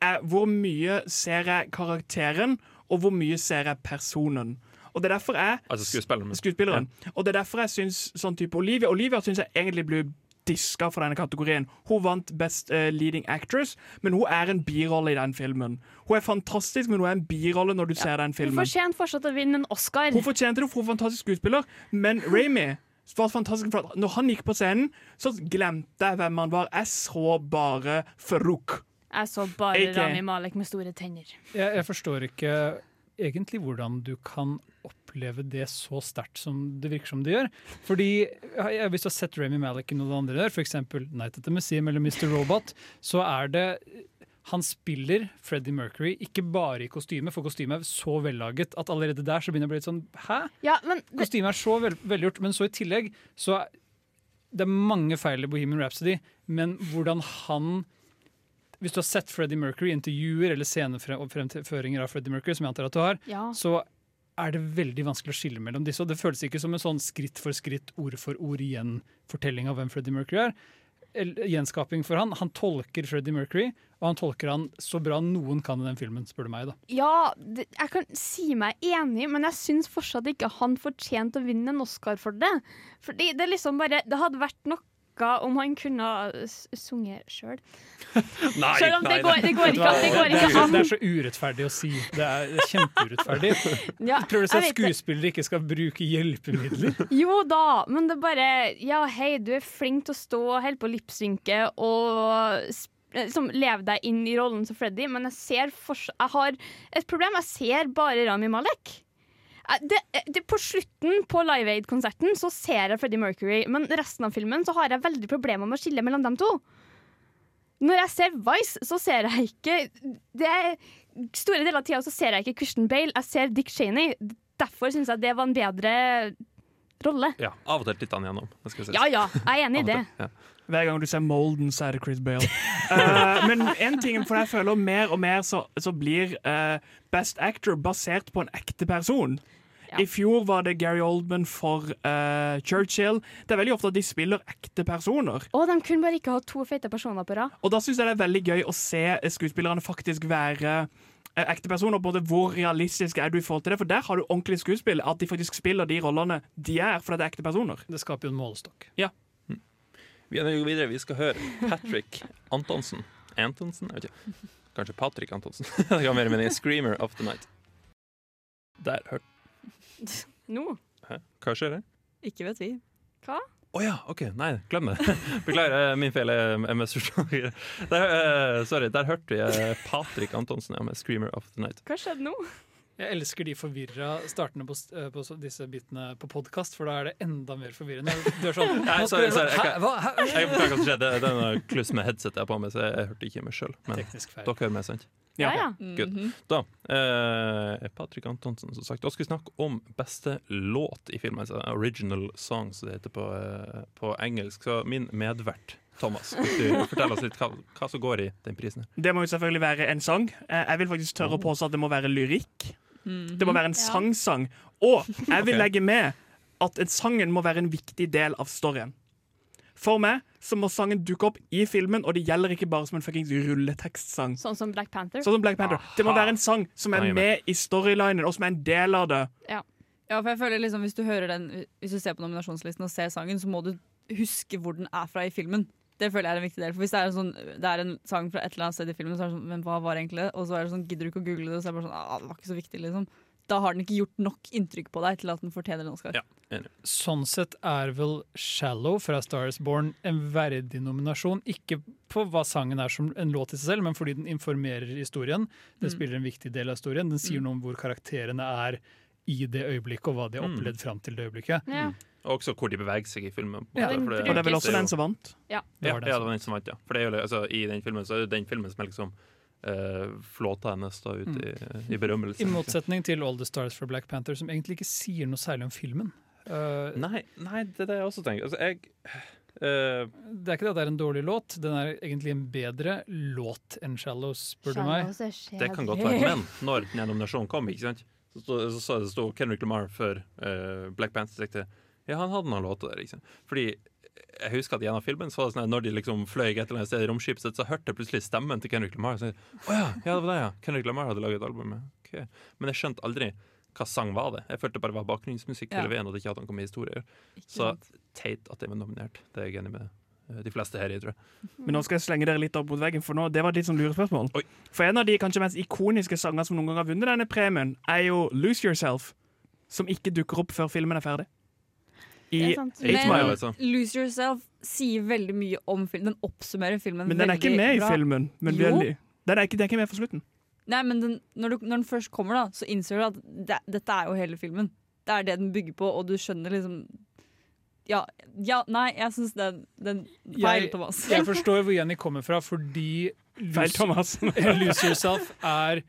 er hvor mye ser jeg karakteren, og hvor mye ser jeg personen. Og det er derfor jeg Altså skuespilleren. skuespilleren. Og det er derfor jeg syns sånn type Olivia Olivia syns jeg egentlig blir diska for denne kategorien. Hun vant Best uh, Leading Actress, men hun er en birolle i den filmen. Hun er fantastisk, men hun er en birolle når du ser den Hun filmen. fortjener fortsatt å vinne en Oscar. Hun fortjente det, for hun er fantastisk skuespiller, men Ramy var fantastisk. For at når han gikk på scenen, så glemte jeg hvem han var. Jeg så bare Farouk. Jeg så bare AK. Rami Malek med store tenner. Jeg, jeg forstår ikke egentlig hvordan du kan oppleve det så sterkt som det virker som det gjør. Fordi ja, Hvis du har sett Remy Malek i noe andre der, f.eks. Night at the Museum eller Mr. Robot, så er det han spiller Freddie Mercury ikke bare i kostyme, for kostymet er så vellaget at allerede der så begynner det å bli litt sånn Hæ? Ja, men det, Kostymet er så vel, velgjort, men så i tillegg så er det er mange feil i Bohemian Rhapsody, men hvordan han hvis du har sett Freddie Mercury, intervjuer eller scenefremføringer av Freddie Mercury, som jeg antar at du har, Ja. så er det veldig vanskelig å skille mellom disse. Og det føles ikke som en sånn skritt for skritt, ord for ord igjen fortelling av hvem Freddie Mercury er. Gjenskaping for han. Han tolker Freddie Mercury, og han tolker han så bra noen kan i den filmen, spør du meg. da. Ja, det, jeg kan si meg enig, men jeg syns fortsatt ikke han fortjente å vinne en Oscar for det. Fordi det liksom bare Det hadde vært noe om han kunne sunge sunget sjøl. Nei, Selv om det går, det går ikke, det går ikke an. det er så urettferdig å si. Det er, er kjempeurettferdig. Ja, Prøver du at skuespillere ikke skal bruke hjelpemidler? Jo da, men det er bare Ja, hei, du er flink til å stå og holde på å lipsynke og liksom, leve deg inn i rollen som Freddy, men jeg ser fortsatt Jeg har et problem. Jeg ser bare Rami Malek. Eh, Det, det, på slutten på Live Aid-konserten så ser jeg Freddie Mercury, men resten av filmen så har jeg veldig problemer med å skille mellom dem to. Når jeg ser Vice, så ser jeg ikke det er, Store deler av tida så ser jeg ikke Christian Bale, jeg ser Dick Cheney. Derfor syns jeg det var en bedre rolle. Ja, av og til titter han gjennom. Ja ja, jeg er enig i det. Ja. Hver gang du ser Molden, så er det Chris Bale. uh, men en ting, for jeg føler mer og mer så, så blir uh, Best Actor basert på en ekte person. Ja. I fjor var det Gary Oldman for uh, Churchill. Det er veldig ofte at de spiller ekte personer. Og de kunne bare ikke ha to fete personer på rad. Og da syns jeg det er veldig gøy å se skuespillerne faktisk være eh, ekte personer. både Hvor realistisk er du i forhold til det? For der har du ordentlig skuespill. At de faktisk spiller de rollene de er, fordi det er ekte personer. Det skaper jo en målestokk. Vi er nødt videre. Vi skal høre Patrick Antonsen. Antonsen? Jeg vet ikke. Kanskje Patrick Antonsen. det kan være meningen. 'Screamer of the Night'. Der hørte Nå? Hæ? Hva skjer her? Ikke vet vi. Å ja, OK. Nei, glem det. Beklager, eh, min feil. er MS-forslager. Der, eh, sorry, der hørte vi eh, Patrick Antonsen ja, med 'Screamer of the Night'. Hva skjedde nå? Jeg elsker de forvirra startene på, eh, på disse bitene på podkast, for da er det enda mer forvirrende. Du er sånn Nei, sorry, sorry, jeg Hva? Jeg hva som skjedde. Det er noe kluss med headsetet jeg har på meg, så jeg, jeg hørte ikke meg sjøl. Men dere hører meg, sant? Ja, ja. Good. Mhm. Da, eh, Patrick Antonsen, som sagt. Da skal vi snakke om beste låt i filmen. Altså original song, som det heter på, eh, på engelsk. Så min medvert, Thomas, fortell oss litt hva, hva som går i den prisen. her. Det må jo selvfølgelig være en sang. Eh, Jeg vil faktisk tørre å påstå at det må være lyrikk. Det må være en sangsang. Og jeg vil legge med at sangen må være en viktig del av storyen. For meg så må sangen dukke opp i filmen, og det gjelder ikke bare som en fuckings rulletekstsang. Sånn som Black Panther. Sånn som Black Panther. Det må være en sang som er med i storylinen, og som er en del av det. Ja, for jeg føler liksom Hvis du hører den Hvis du ser på nominasjonslisten og ser sangen, så må du huske hvor den er fra i filmen. Det føler jeg er en viktig del. For Hvis det er, en sånn, det er en sang fra et eller annet sted i filmen, så er det sånn Men hva var egentlig det? Og så er det sånn, gidder du ikke å google det, og så er det bare sånn ah, Det var ikke så viktig, liksom. Da har den ikke gjort nok inntrykk på deg til at den fortjener en Oscar. Ja. Sånn sett er vel 'Shallow' fra Star Is Born en verdig nominasjon. Ikke på hva sangen er som en låt i seg selv, men fordi den informerer historien. Den Mm. spiller en viktig del av historien. Den sier noe om hvor karakterene er i det øyeblikket, og hva de har Mm. opplevd fram til det øyeblikket. Ja. Og også hvor de beveger seg i filmen. Ja, For det- Og det er vel også den som vant. Ja. Det var ja, den det som- var den som vant, ja. For det er jo, altså, I den filmen så er det den filmen som er liksom flåta hennes da ut i, i berømmelse. I motsetning til All The Stars for Black Panther, som egentlig ikke sier noe særlig om filmen. Uh, Nei, nei, det er det jeg også tenker. Altså, jeg uh, det er ikke det at det er en dårlig låt, den er egentlig en bedre låt enn 'Shallows', spør du meg. Det kan godt være. Men når den nominasjonen kom, ikke sant? så sto, så så det stod Kendrick Lamar for uh, Black Panther. Ja, han hadde noen låter der. Ikke sant? Fordi jeg husker at gjennom filmen så var det sånn at når de liksom fløy et eller annet sted i romskipet, sitt, så hørte jeg plutselig stemmen til Kendrick Lamar. Så, jeg, å ja, ja, det var det, ja. Kendrick Lamar hadde laget et album. Ja. Ok. Men jeg skjønte aldri hva sang var det. Jeg følte det bare var bakgrunnsmusikk Ja. hele veien, og det ikke hadde noe med historie. Så teit at jeg var nominert. Det er jeg enig med eh, de fleste her i, tror jeg. Men nå skal jeg slenge dere litt opp mot veggen, for nå, det var et litt sånn lurespørsmål. Oi. For en av de kanskje mest ikoniske sanger som noen gang har vunnet denne premien, er jo 'Lose Yourself', som ikke dukker opp før filmen er ferdig. I. Eight Men- Mile. altså. Lose Yourself sier veldig mye om filmen. Den oppsummerer filmen Men den er ikke med i bra. filmen. Men Jo. veldig- Den er ikke, den er ikke med for slutten. Nei, men den, når, du, når den først kommer, da, så innser du at det, dette er jo hele filmen. Det er det den bygger på, og du skjønner liksom Ja, ja nei, jeg syns den, den Feil, Jeg- Thomas. Jeg forstår hvor Jenny kommer fra, fordi Feil, Thomas. Lose Yourself er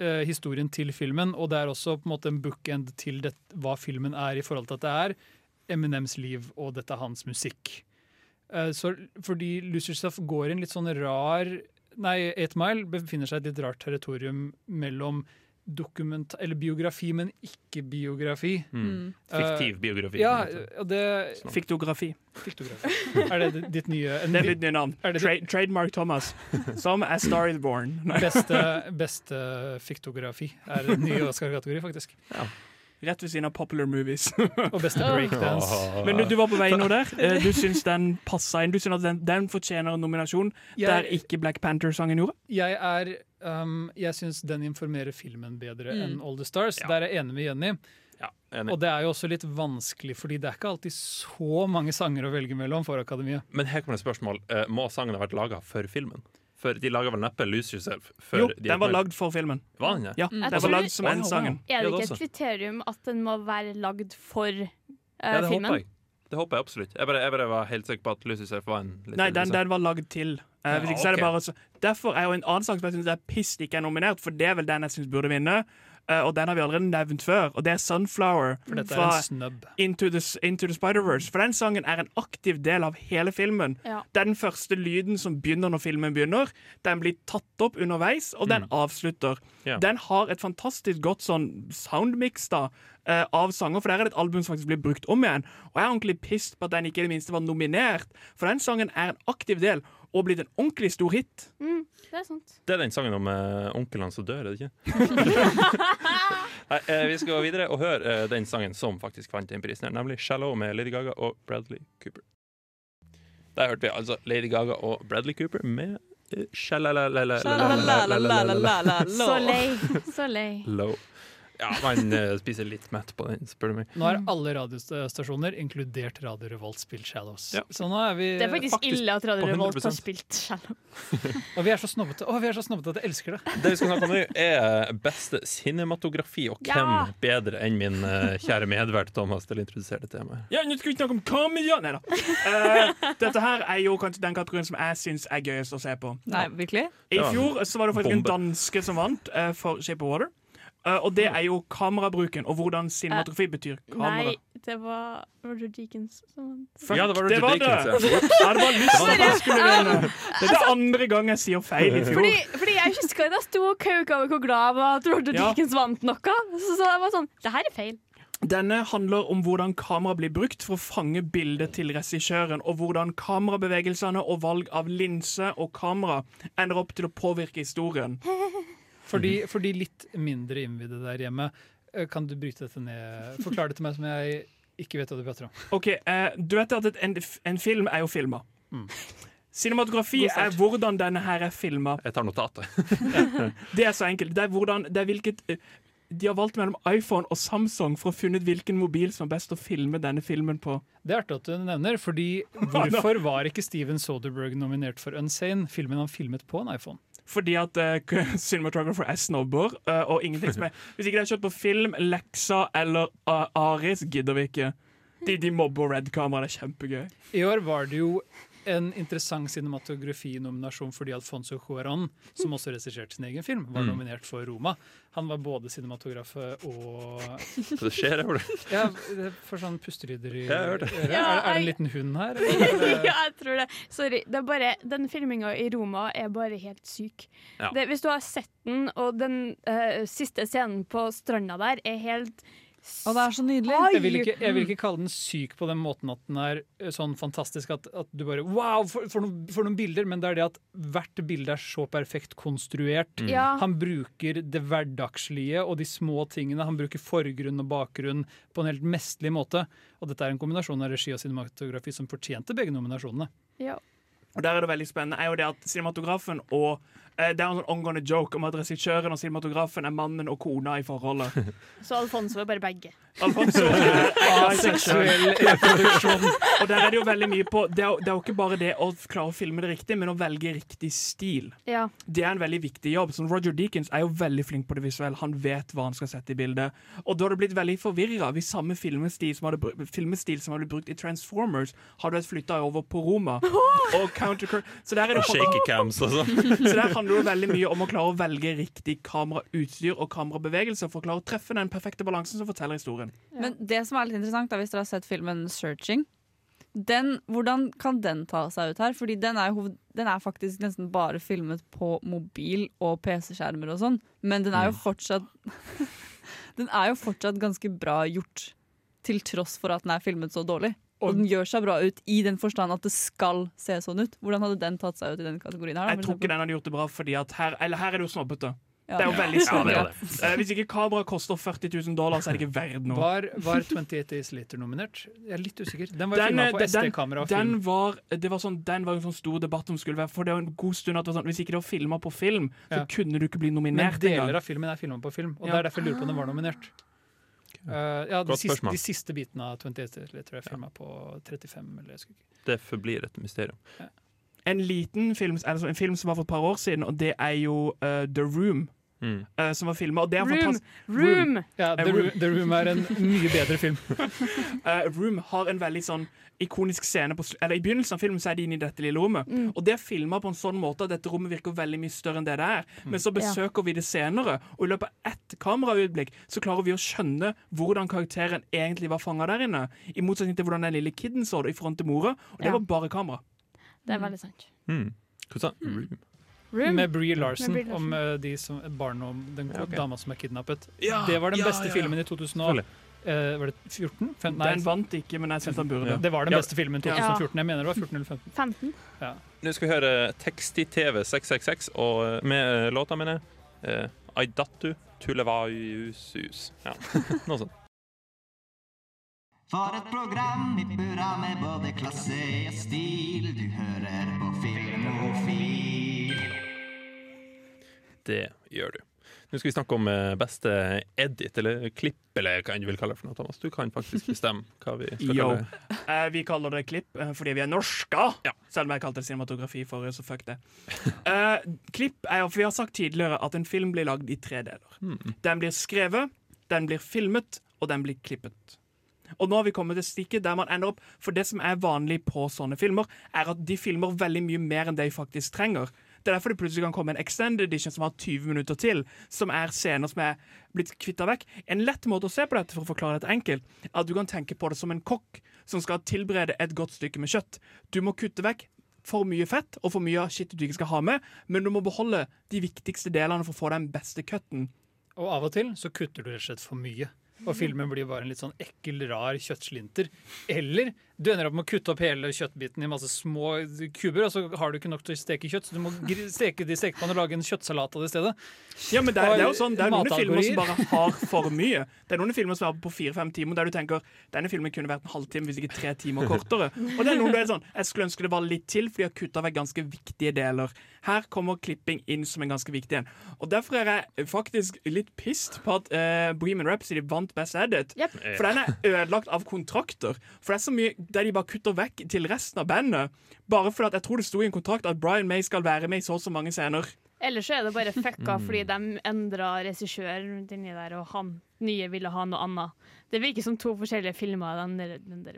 eh, historien til filmen, og det er også på en måte en bookend til det, hva filmen er i forhold til at det er Eminems liv, og dette er hans musikk. Eh, så fordi Lose Stuff går i en litt sånn rar nei, Eight Mile befinner seg i et litt rart territorium mellom dokument, eller biografi, men ikke biografi. Mm. Fiktiv biografi. Ja, og det Fiktografi. Fiktografi. Er det ditt nye en, Det er mitt nye navn. Tra Trademark Thomas. Som A Star Is Born. Beste, beste fiktografi er en ny Oscar-kategori, faktisk. Rett ved siden av Popular Movies. Og beste breakdance. Men du, du var på vei nå der. Eh, Du syns den passa inn. Du syns at den, den fortjener en nominasjon der ikke Black Panther-sangen gjorde? jeg er um, Jeg syns den informerer filmen bedre Mm. enn All the Stars. Der er jeg enig med Jenny. Ja, enig. Og det er jo også litt vanskelig, fordi det er ikke alltid så mange sanger å velge mellom for Akademiet. Men her kommer det et spørsmål. Eh, må sangen ha vært laga for filmen? For de laga vel neppe 'Lose Yourself'? Før Jo, de den var lagd for filmen. Var den ja? Ja, Mm. den var lagd som en sangen. Er det ikke et kriterium at den må være lagd for uh, Ja, det filmen? håper jeg. Det håper jeg absolutt. Jeg bare, jeg bare var helt sikker på at 'Lose Yourself' var en litt Nei, den, den var lagd til. Hvis ikke så er det bare så. Derfor er jo en annen sang som jeg syns er piss ikke er nominert, for det er vel den jeg syns burde vinne. Eh, og den har vi allerede nevnt før, og det er 'Sunflower' For dette er fra en snubb. Into the, Into the Spider-Verse. For den sangen er en aktiv del av hele filmen. Ja. Den første lyden som begynner når filmen begynner. Den blir tatt opp underveis, og den avslutter. Yeah. Den har et fantastisk godt sånn soundmix da, eh, av sanger, for der er det et album som faktisk blir brukt om igjen. Og jeg er ordentlig pissed på at den ikke i det minste var nominert, for den sangen er en aktiv del og blitt en ordentlig stor hit. Mm, det er sant. Det er den sangen om eh, uh, onkelen som dør, er det ikke? Nei, uh, vi skal gå videre og høre uh, den sangen som faktisk vant den prisen, her, nemlig 'Shallow' med Lady Gaga og Bradley Cooper. Der hørte vi altså Lady Gaga og Bradley Cooper med uh, Så lei. Så lei. Low. Ja, man eh, spiser litt mett på den, spør du meg. Nå er alle radiostasjoner, inkludert Radio Revolt, spilt Shallows. Ja. Så nå er vi Det er faktisk, Faktisk ille at Radio Revolt har spilt Shallows. Og vi er så snobbete Å, vi er så snobbete at jeg elsker det. Det vi skal snakke om nå, er beste cinematografi, og Ja! hvem bedre enn min eh, kjære medvert Thomas til å introdusere det temaet. Ja, nå skal vi snakke om kamera! Nei da. Uh, dette her er jo kanskje den kategorien som jeg syns er gøyest å se på. Nei, virkelig? I fjor så var det faktisk en danske som vant uh, for Shape of Water. Eh, og det er jo kamerabruken og hvordan cinematografi betyr kamera. Nei, det var Roger Deakins som. Fuck, Ja, det var Roger det. Deakins, ja. Jeg hadde lyst til at skulle vinne. Det er andre gang jeg sier feil i fjor. Fordi, fordi jeg husker da jeg sto og kauka over hvor glad jeg var at Roger Ja. Deakins vant noe. Så, så jeg var sånn Det her er feil. Denne handler om hvordan kamera blir brukt for å fange bildet til regissøren, og hvordan kamerabevegelsene og valg av linse og kamera ender opp til å påvirke historien. For de, for litt mindre innvidde der hjemme, eh, kan du bryte dette ned? Forklar det til meg som jeg ikke vet hva du prater om. Ok, uh, Du vet at en, en film er jo filma. Mm. Cinematografi er hvordan denne her er filma. Jeg tar notatet. Det er så enkelt. Det er hvordan, det er hvilket eh, De har valgt mellom iPhone og Samsung for å finne ut hvilken mobil som er best å filme denne filmen på. Det er artig at du nevner, fordi hvorfor var ikke Steven Soderberg nominert for Unsane, filmen han filmet på en iPhone? Fordi at uh, cinematographer er snobber, Uh, og ingenting som er Hvis ikke det er kjørt på film, Lexa eller uh, Aris, gidder vi ikke. De, de mobber Red-kameraet. Det er kjempegøy. I år var det jo en interessant cinematografi-nominasjon fordi Alfonso Cuarón, som også regisserte sin egen film, var Mm. nominert for Roma. Han var både cinematograf og det skjer, jeg det. Ja, får sånn pustelyder i Ja, jeg hørte øret. Er, er det en liten hund her? ja, jeg tror det. Sorry. Det er bare, den filminga i Roma er bare helt syk. Ja. Det, hvis du har sett den, og den uh, siste scenen på stranda der er helt Og det er så nydelig. Oi! Jeg vil, ikke, jeg vil ikke kalle den syk på den måten at den er eh, sånn fantastisk at, at du bare Wow, for, for, noen, for noen bilder! Men det er det at hvert bilde er så perfekt konstruert. Mm. Ja. Han bruker det hverdagslige og de små tingene. Han bruker forgrunn og bakgrunn på en helt mesterlig måte. Og dette er en kombinasjon av regi og cinematografi som fortjente begge nominasjonene. ja. Og der er det veldig spennende er jo det at cinematografen og Det er en sånn ongående joke om at regissøren og cinematografen er mannen og kona i forholdet. Så Alfonso er bare begge. Alfonso er, glad i reproduksjon. Og der er det jo veldig mye på det er, det er jo ikke bare det å klare å filme det riktig, men å velge riktig stil. Ja. Det er en veldig viktig jobb. Så Roger Deakins er jo veldig flink på det visuelle. Han vet hva han skal sette i bildet. Og da har det blitt veldig forvirra hvis samme filmestil som hadde, filmestil som hadde blitt brukt i Transformers, hadde vært flytta over på Roma. Og counter Så der, er det, Og shaky cams og sånn. så der handler det veldig mye om å klare å velge riktig kamerautstyr og kamerabevegelse for å klare å treffe den perfekte balansen som forteller historien. Men det som er litt interessant, da, hvis dere har sett filmen 'Searching', Den, hvordan kan den ta seg ut her? Fordi den er, hoved, den er faktisk nesten bare filmet på mobil og PC-skjermer og sånn, men den er jo fortsatt Den er jo fortsatt ganske bra gjort, til tross for at den er filmet så dårlig. Og den gjør seg bra ut i den forstand at det skal se sånn ut. Hvordan hadde den tatt seg ut i den kategorien her? da, Jeg tror ikke den hadde gjort det bra, fordi at her, eller her er det jo snobbete. Ja. Det er jo veldig snobbete. Ja. Eh, hvis ikke kameraet koster 40 000 dollar, så er det ikke verdt noe. Var, var 28 Days Later nominert? Jeg er litt usikker. Den var Den, filma eh, på SD-kamera Den var, sånn, den var en sånn stor debatt om skulle være For det var en god stund at det var sånn, Hvis ikke det var filma på film, så Ja. kunne du ikke bli nominert. Men deler av filmen er filma på film, og Ja. det er derfor jeg lurer på om den var nominert. Uh, ja, de siste, de siste bitene av 28 Days Later jeg filma på 35, eller jeg ikke. Det forblir et mysterium. En liten film, altså en film som var for et par år siden, og det er jo uh, The Room. Mm. Uh, som var filma. Og det er Room! Room! Ja, The, Room, The Room er en mye bedre film. uh, Room har en veldig sånn ikonisk scene på, eller I begynnelsen av filmen så er de inne i dette lille rommet. Og det er filma på en sånn måte at dette rommet virker veldig mye større enn det det er. Men så besøker vi det senere, og i løpet av ett kamerautblikk så klarer vi å skjønne hvordan karakteren egentlig var fanga der inne. I motsetning til hvordan den lille kiden så det i front til mora. Og det Ja. var bare kamera. Det er veldig sant. Mm. Hva sa Room? Room. Med Brie Larson, Med Brie Larson. om uh, de som, barn og den Ja, ok. dama som er kidnappet. Ja, det var den ja, beste ja, ja. filmen i 2000 og, Eh, Var det 14? 15? nei, Den vant ikke, men jeg syns den burde. Ja. det var den Ja. beste filmen i 2014. Jeg mener det var 14 eller 15. 15. Nå skal vi høre Teksti-TV 666 og, eh, med eh, låta, mener jeg. Eh, Aidatu Tulevaiusus. Ja, noe sånt. For et program i burra med både klasse og stil. Du hører på Filmofil. Det gjør du. Nå skal vi snakke om eh, beste edit, eller klipp, eller hva enn du vil kalle det for noe, Thomas. Du kan faktisk bestemme hva vi skal Yo. kalle det. Eh, vi kaller det klipp eh, fordi vi er norske. Ja. Selv om jeg kalte det cinematografi forrige, så fuck det. Eh, klipp er jo, for Vi har sagt tidligere at en film blir lagd i tre deler. Hmm. Den blir skrevet, den blir filmet, og den blir klippet. Og nå har vi kommet til stikket der man ender opp For det som er vanlig på sånne filmer, er at de filmer veldig mye mer enn det de faktisk trenger. Det er derfor det plutselig kan komme en extended edition som har 20 minutter til, som er scener som er blitt kvitta vekk. En lett måte å se på dette for å forklare dette enkelt, er at du kan tenke på det som en kokk som skal tilberede et godt stykke med kjøtt. Du må kutte vekk for mye fett og for mye av shit du ikke skal ha med, men du må beholde de viktigste delene for å få den beste cutten. Og av og til så kutter du rett og slett for mye. Og filmen blir bare en litt sånn ekkel, rar kjøttslinter. Eller du ender opp med å kutte opp hele kjøttbiten i masse små kuber, og så har du ikke nok til å steke kjøtt, så du må steke det i stekepanne og lage en kjøttsalat av det i stedet. Ja, men det, er- det er jo sånn, det er noen filmer som bare har for mye. Det er noen filmer som er på fire-fem timer der du tenker denne filmen kunne vært en halvtime, hvis ikke tre timer kortere. Og det er noen du er sånn, Jeg skulle ønske det var litt til, for de har kutta vekk ganske viktige deler. Her kommer klipping inn som en ganske viktig en. Og Derfor er jeg faktisk litt pissed på at uh, Bohemian Rhapsody vant Best Edit. Yep. For den er ødelagt av kontrakter. For det er så mye der de bare kutter vekk til resten av bandet. Bare fordi at jeg tror det sto i en kontrakt at Brian May skal være med i så og så mange scener. Ellers så er det bare fucka fordi de endra regissør rundt inni der, og han nye ville ha noe annet. Det virker som to forskjellige filmer. Den der, den der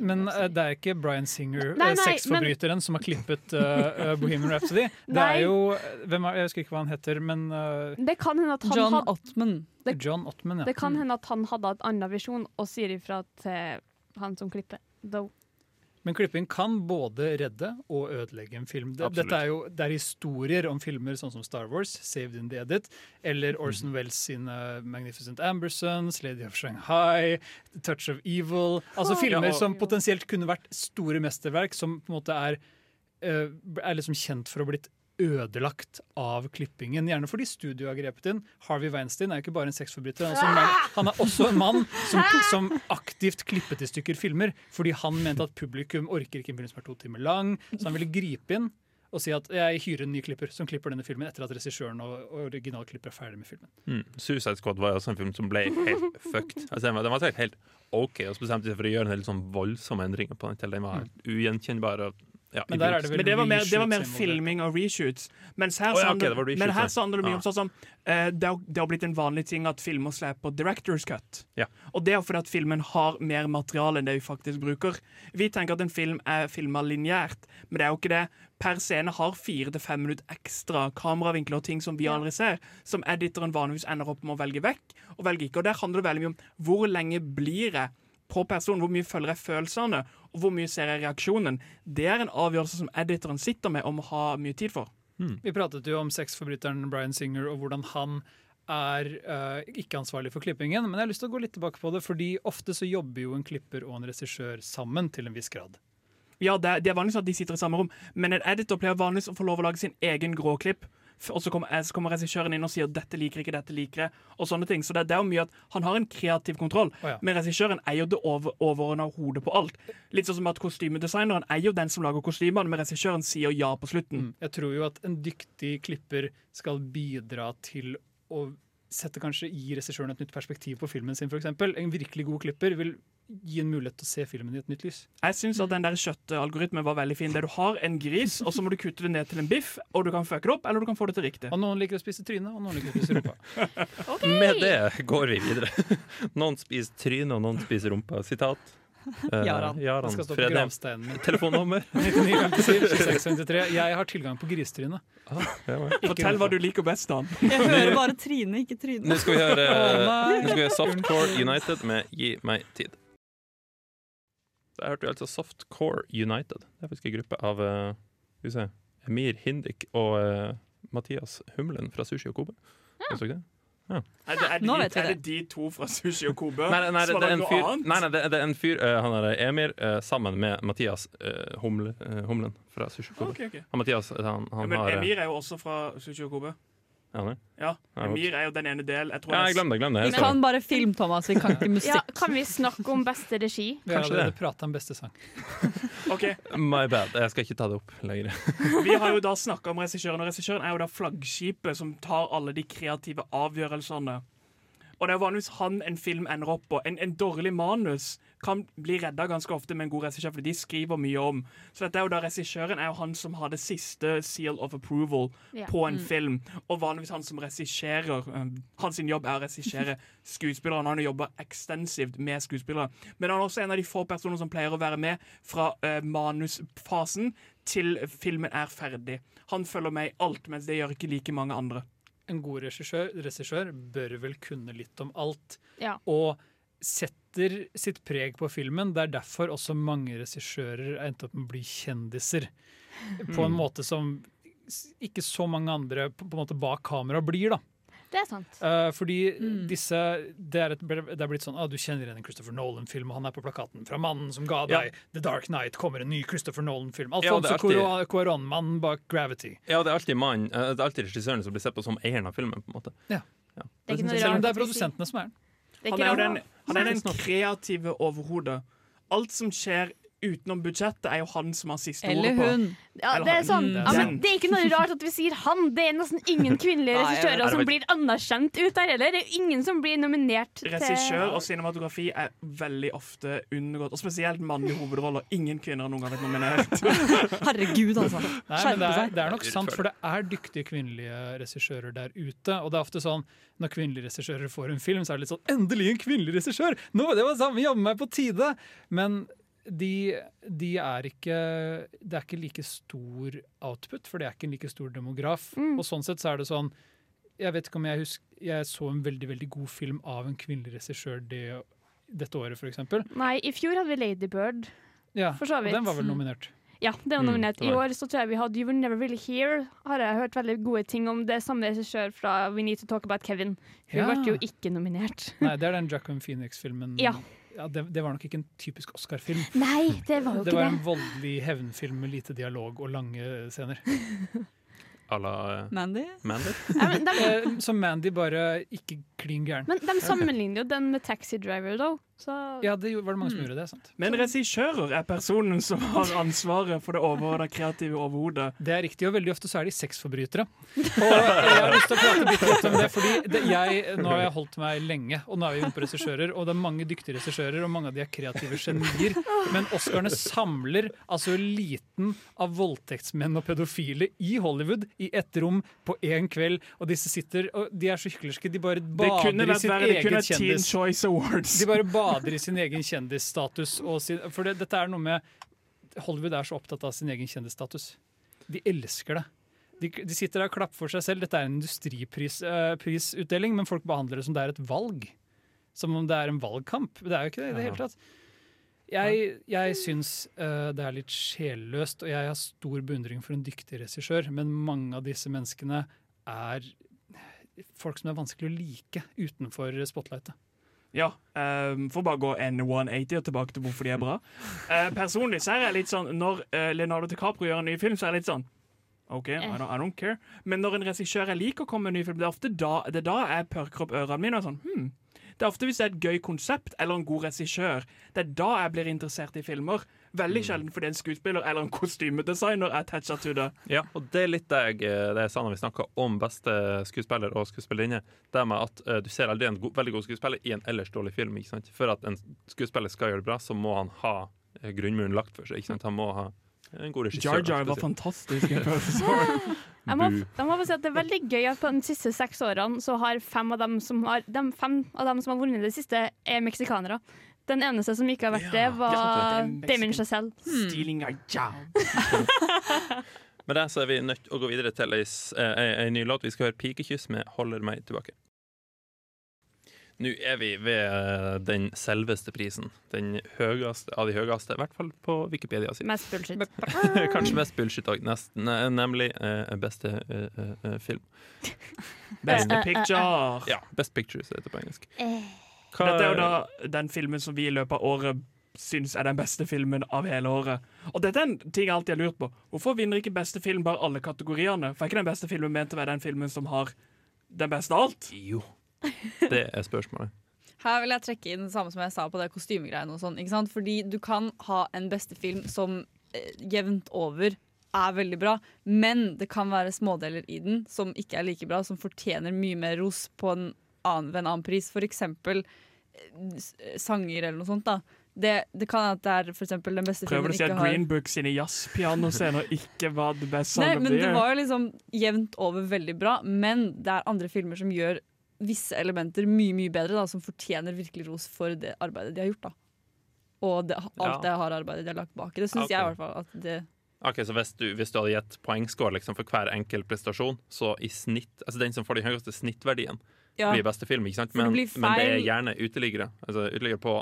Men uh, det er ikke Bryan Singer, Nei, eh, nei, sexforbryteren, som har klippet eh, Bohemian Rhapsody. Det er jo hvem er, Jeg husker ikke hva han heter, men uh, Det kan hende at han John had... Ottman. Det- John Ottman, ja. Det kan hende at han hadde et annen visjon og sier ifra til han som klipper. Though. Men klipping kan både redde og ødelegge en film. Det, dette er jo det er historier om filmer sånn som Star Wars, Saved in the Edit, eller Orson Welles sine Magnificent Ambersons, Lady of Shanghai, The Touch of Evil. Altså filmer Ja, og- som potensielt kunne vært store mesterverk, som på en måte er, eh, er liksom kjent for å ha blitt ødelagt av klippingen. Gjerne fordi studioet har grepet inn. Harvey Weinstein er jo ikke bare en sexforbryter. Han er også en mann, han er også en mann som, som aktivt klippet i stykker filmer fordi han mente at publikum orker ikke en film som er to timer lang. Så han ville gripe inn og si at jeg hyrer en ny klipper som klipper denne filmen etter at regissøren og, originalklipper er ferdig med filmen. Mm. Suicide Squad var også en film som ble helt fucked. Altså, den var, helt, helt OK, og så bestemte de seg for å gjøre en del sånn voldsomme endringer på den til den var helt ugjenkjennbar. Og, ja, Men der er det vel Men det var mer, det var mer filming og reshoots. Mens her, oh, ja, okay, det reshoots, men her så handler det mye om sånn som uh, det, har, det har blitt en vanlig ting at filmer slipper director's cut. Ja. Og det er fordi at filmen har mer materiale enn det vi faktisk bruker. Vi tenker at en film er filma lineært, men det er jo ikke det. Per scene har fire til fem minutter ekstra kameravinkler og ting som vi aldri ser, som editoren vanligvis ender opp med å velge vekk og velge ikke. Og der handler det veldig mye om hvor lenge blir jeg på personen. Hvor mye følger jeg følelsene, og hvor mye ser jeg reaksjonen. Det er en avgjørelse som editoren sitter med og må ha mye tid for. Vi pratet jo om sexforbryteren Bryan Singer og hvordan han er uh, ikke ansvarlig for klippingen. Men jeg har lyst til å gå litt tilbake på det, fordi ofte så jobber jo en klipper og en regissør sammen til en viss grad. Ja, det er, det er vanligvis at de sitter i samme rom, men en editor pleier vanligvis å få lov å lage sin egen gråklipp. Og så kommer, eh, så kommer regissøren inn og sier 'dette liker ikke, dette liker jeg', og sånne ting. Så det, det er jo mye at han har en kreativ kontroll, oh, ja. men regissøren eier det over, overordna hodet på alt. Litt sånn som at kostymedesigneren eier den som lager kostymene, men regissøren sier ja på slutten. Jeg tror jo at en dyktig klipper skal bidra til å sette kanskje gir regissøren et nytt perspektiv på filmen sin, f.eks. En virkelig god klipper vil gi en mulighet til å se filmen i et nytt lys. Jeg syns at den der kjøttalgoritmen var veldig fin. Der du har en gris, og så må du kutte det ned til en biff, og du kan fucke det opp, eller du kan få det til riktig. Og noen liker å spise trynet, og noen liker å spise rumpa. Med det går vi videre. Noen spiser tryne, og noen spiser rumpa. Sitat. Eh, Jaran. Skal stå på Fredheim. gravsteinen. Telefonnummer. 9957 2653. Jeg har tilgang på gristryne. Ja. Fortell hva du liker best, da. Jeg hører bare Trine, ikke Tryne. Nå skal vi høre, Å, nå skal vi høre Softcore United med Gi meg tid. Der hørte vi altså Softcore United. Det er faktisk en gruppe av eh, se, Emir Hindik og uh, Mathias Humlen fra Sushi og Kobe. Husker Er, det? Er det, er, det er det. de to fra Sushi og Kobe Nei, nei, nei, det, som det har er en lagd fyr, noe annet? nei, nei, det, det er en fyr uh, Han er Emir uh, sammen med Mathias uh, Humle, eh, Humlen fra Sushi og Kobe. Okay, okay. Han Mathias han, Ja, men har eh, Emir er jo også fra Sushi og Kobe. Ja. Ja, Emir er jo den ene del. Jeg tror ja, jeg glemte det. Glem det. Vi kan bare film, Thomas. Vi kan ikke Ja, kan vi snakke om beste regi? Vi har allerede prata om beste sang. okay. My bad. Jeg skal ikke ta det opp lenger. Vi har jo da snakka om regissøren, og regissøren er jo da flaggskipet som tar alle de kreative avgjørelsene. Og det er vanligvis han en film ender opp på. En, en dårlig manus kan bli redda ganske ofte med en god regissør, fordi de skriver mye om. Så dette er jo da regissøren er jo han som har det siste seal of approval Ja. på en film. Og vanligvis han som regisserer. um, Hans jobb er å regissere skuespillere. Han har jobba ekstensivt med skuespillere. Men han er også en av de få personer som pleier å være med fra uh, manusfasen til filmen er ferdig. Han følger med i alt, mens det gjør ikke like mange andre. En god regissør, regissør bør vel kunne litt om alt, Ja. og setter sitt preg på filmen. Det er derfor også mange regissører endte opp med å bli kjendiser. På en måte som ikke så mange andre på, på en måte bak kamera blir, da. Det er sant. Uh, fordi disse Det er, et, det er blitt sånn ah, Du kjenner igjen en Christopher Nolan-film, og han er på plakaten. Fra mannen som ga Ja. deg The Dark Knight kommer en ny Christopher Nolan-film. Alfonso ja, alltid- Cuarón, mannen bak Gravity. Ja, det er alltid mannen, det er alltid regissøren som blir sett på som eieren av filmen. på en måte. Ja. Ja. Det er ikke noe Selv om det er produsentene som er den. Er Han er jo den, han er den kreative overhodet. Alt som skjer utenom budsjettet, er jo han som har siste Eller ordet på. hun. Ja, det er sånn. Mm. Ja, men det er ikke noe rart at vi sier han. Det er nesten ingen kvinnelige regissører som blir anerkjent ut der heller. Det er ingen som blir nominert til Regissør og cinematografi er veldig ofte undergått, og spesielt mannlige hovedroller. Ingen kvinner har noen gang vært nominert. Herregud, altså. Nei, Skjerpe det, er, seg. det er nok sant, for det er dyktige kvinnelige regissører der ute. Og det er ofte sånn når kvinnelige regissører får en film, så er det litt sånn Endelig en kvinnelig regissør! Nå, det var samme jammen meg på tide! Men de, de er ikke Det er ikke like stor output, for det er ikke en like stor demograf. Og sånn sett så er det sånn Jeg vet ikke om jeg husker Jeg så en veldig, veldig god film av en kvinnelig regissør det, dette året, f.eks. Nei, i fjor hadde vi Ladybird. Ja, For så og den var vel nominert. Ja, det var Mm, nominert. det I år så tror jeg vi hadde You Were Never Really Here. Har jeg hørt veldig gode ting om det samme regissør fra We Need To Talk About Kevin. Hun Ja. ble jo ikke nominert. Nei, det er den Jacqueline Phoenix-filmen. Ja. Det, det var nok ikke en typisk Oscar-film. Nei, det var jo Det ikke var det. en voldelig hevnfilm med lite dialog og lange scener. À la eh, Mandy? Mandy. Ja, men, de, Eh, Som Mandy, bare ikke klin gæren. men de sammenligner jo den med Taxi Driver, da. Så Ja, det var det mange som gjorde det. sant? Men regissører er personen som har ansvaret for det overordna kreative overhodet. Det er riktig, og veldig ofte så er de sexforbrytere. Og jeg har lyst til å prate bitte litt om det, fordi det, jeg, nå har jeg holdt meg lenge, og nå er vi inne på regissører, og det er mange dyktige regissører, og mange av de er kreative genier. Men Oscarene samler altså eliten av voldtektsmenn og pedofile i Hollywood i ett rom på én kveld, og disse sitter og De er så hyklerske, de bare Det bader i vært eget verre. Det kunne vært Teen. Choice Awards. De bare bader i sin egen kjendisstatus. Og sin, for det, dette er noe med Hollywood er så opptatt av sin egen kjendisstatus. De elsker det. De, de sitter der og klapper for seg selv. Dette er en industriprisutdeling, men folk behandler det som det er et valg. Som om det er en valgkamp. Det er jo ikke det i det hele tatt. Jeg, jeg syns uh, det er litt sjelløst, og jeg har stor beundring for en dyktig regissør, men mange av disse menneskene er folk som er vanskelig å like utenfor spotlightet. Ja, um, får bare gå en 180 og tilbake til hvorfor de er bra. Uh, personlig så er jeg litt sånn Når uh, Leonardo DiCaprio gjør en ny film, så er jeg litt sånn OK, I don't, I don't care. Men når en regissør jeg liker kommer med en ny film, det er ofte da, det er da jeg perker opp ørene mine og sånn hmm. Det er ofte hvis det er et gøy konsept eller en god regissør. Det er da jeg blir interessert i filmer. Veldig sjelden fordi en skuespiller eller en kostymedesigner er tatcha to det. Ja, og det er litt det jeg eh, det jeg sa når vi snakka om beste skuespiller og skuespillerinne. Det med at uh, du ser aldri en go veldig god skuespiller i en ellers dårlig film. ikke sant? For at en skuespiller skal gjøre det bra, så må han ha eh, grunnmuren lagt for seg. ikke sant? Han må ha en god regissør. Jar Jar var fantastisk. Jeg må, jeg må si at Det er veldig gøy at på de siste seks årene så har fem av dem som har, de fem av dem som har vunnet det siste, er meksikanere. Den eneste som ikke har vært det, var Damien Chazelle. Stealing a job. Med det så er vi nødt til å gå videre til ei, eh, ei, ei ny låt. Vi skal høre 'Pikekyss' med 'Holder meg tilbake'. Nå er vi ved eh, den selveste prisen. Den høyeste av de høyeste, i hvert fall på Wikipedia. sin. Mest bullshit. Kanskje mest bullshit òg, nesten. eh, Nemlig eh, beste eh, eh, eh, film. Beste picture. Ja, Best Picture, så heter det på engelsk. Hva- Dette er jo da den filmen som vi i løpet av året syns er den beste filmen av hele året. Og dette er en ting jeg alltid har lurt på. Hvorfor vinner ikke beste film bare alle kategoriene? For er ikke den beste filmen ment å være den filmen som har den beste av alt? Jo. Det er spørsmålet. Her vil jeg trekke inn det samme som jeg sa på det kostymegreiene. og sånn, ikke sant? Fordi du kan ha en beste film som eh, jevnt over er veldig bra, men det kan være smådeler i den som ikke er like bra, som fortjener mye mer ros på en annen, ved en annen pris. For eksempel eh, sanger eller noe sånt. da. Det, det kan at det er for den beste Prøver filmen du å si at har Green Book sine jazzpianoscener ikke var the best song Nei, of men det var jo liksom jevnt over veldig bra, men det er andre filmer som gjør visse elementer mye mye bedre, da, som fortjener virkelig ros for det arbeidet de har gjort. da. Og det, alt Ja. det harde arbeidet de har lagt bak. Det syns okay. jeg i hvert fall. at det Ok, så hvis du, hvis du hadde gitt poengscore liksom, for hver enkelt prestasjon, så i snitt Altså den som får den høyeste snittverdien, ja. blir beste film, ikke sant? Men, det Men, det er gjerne uteliggere. Altså uteliggere på,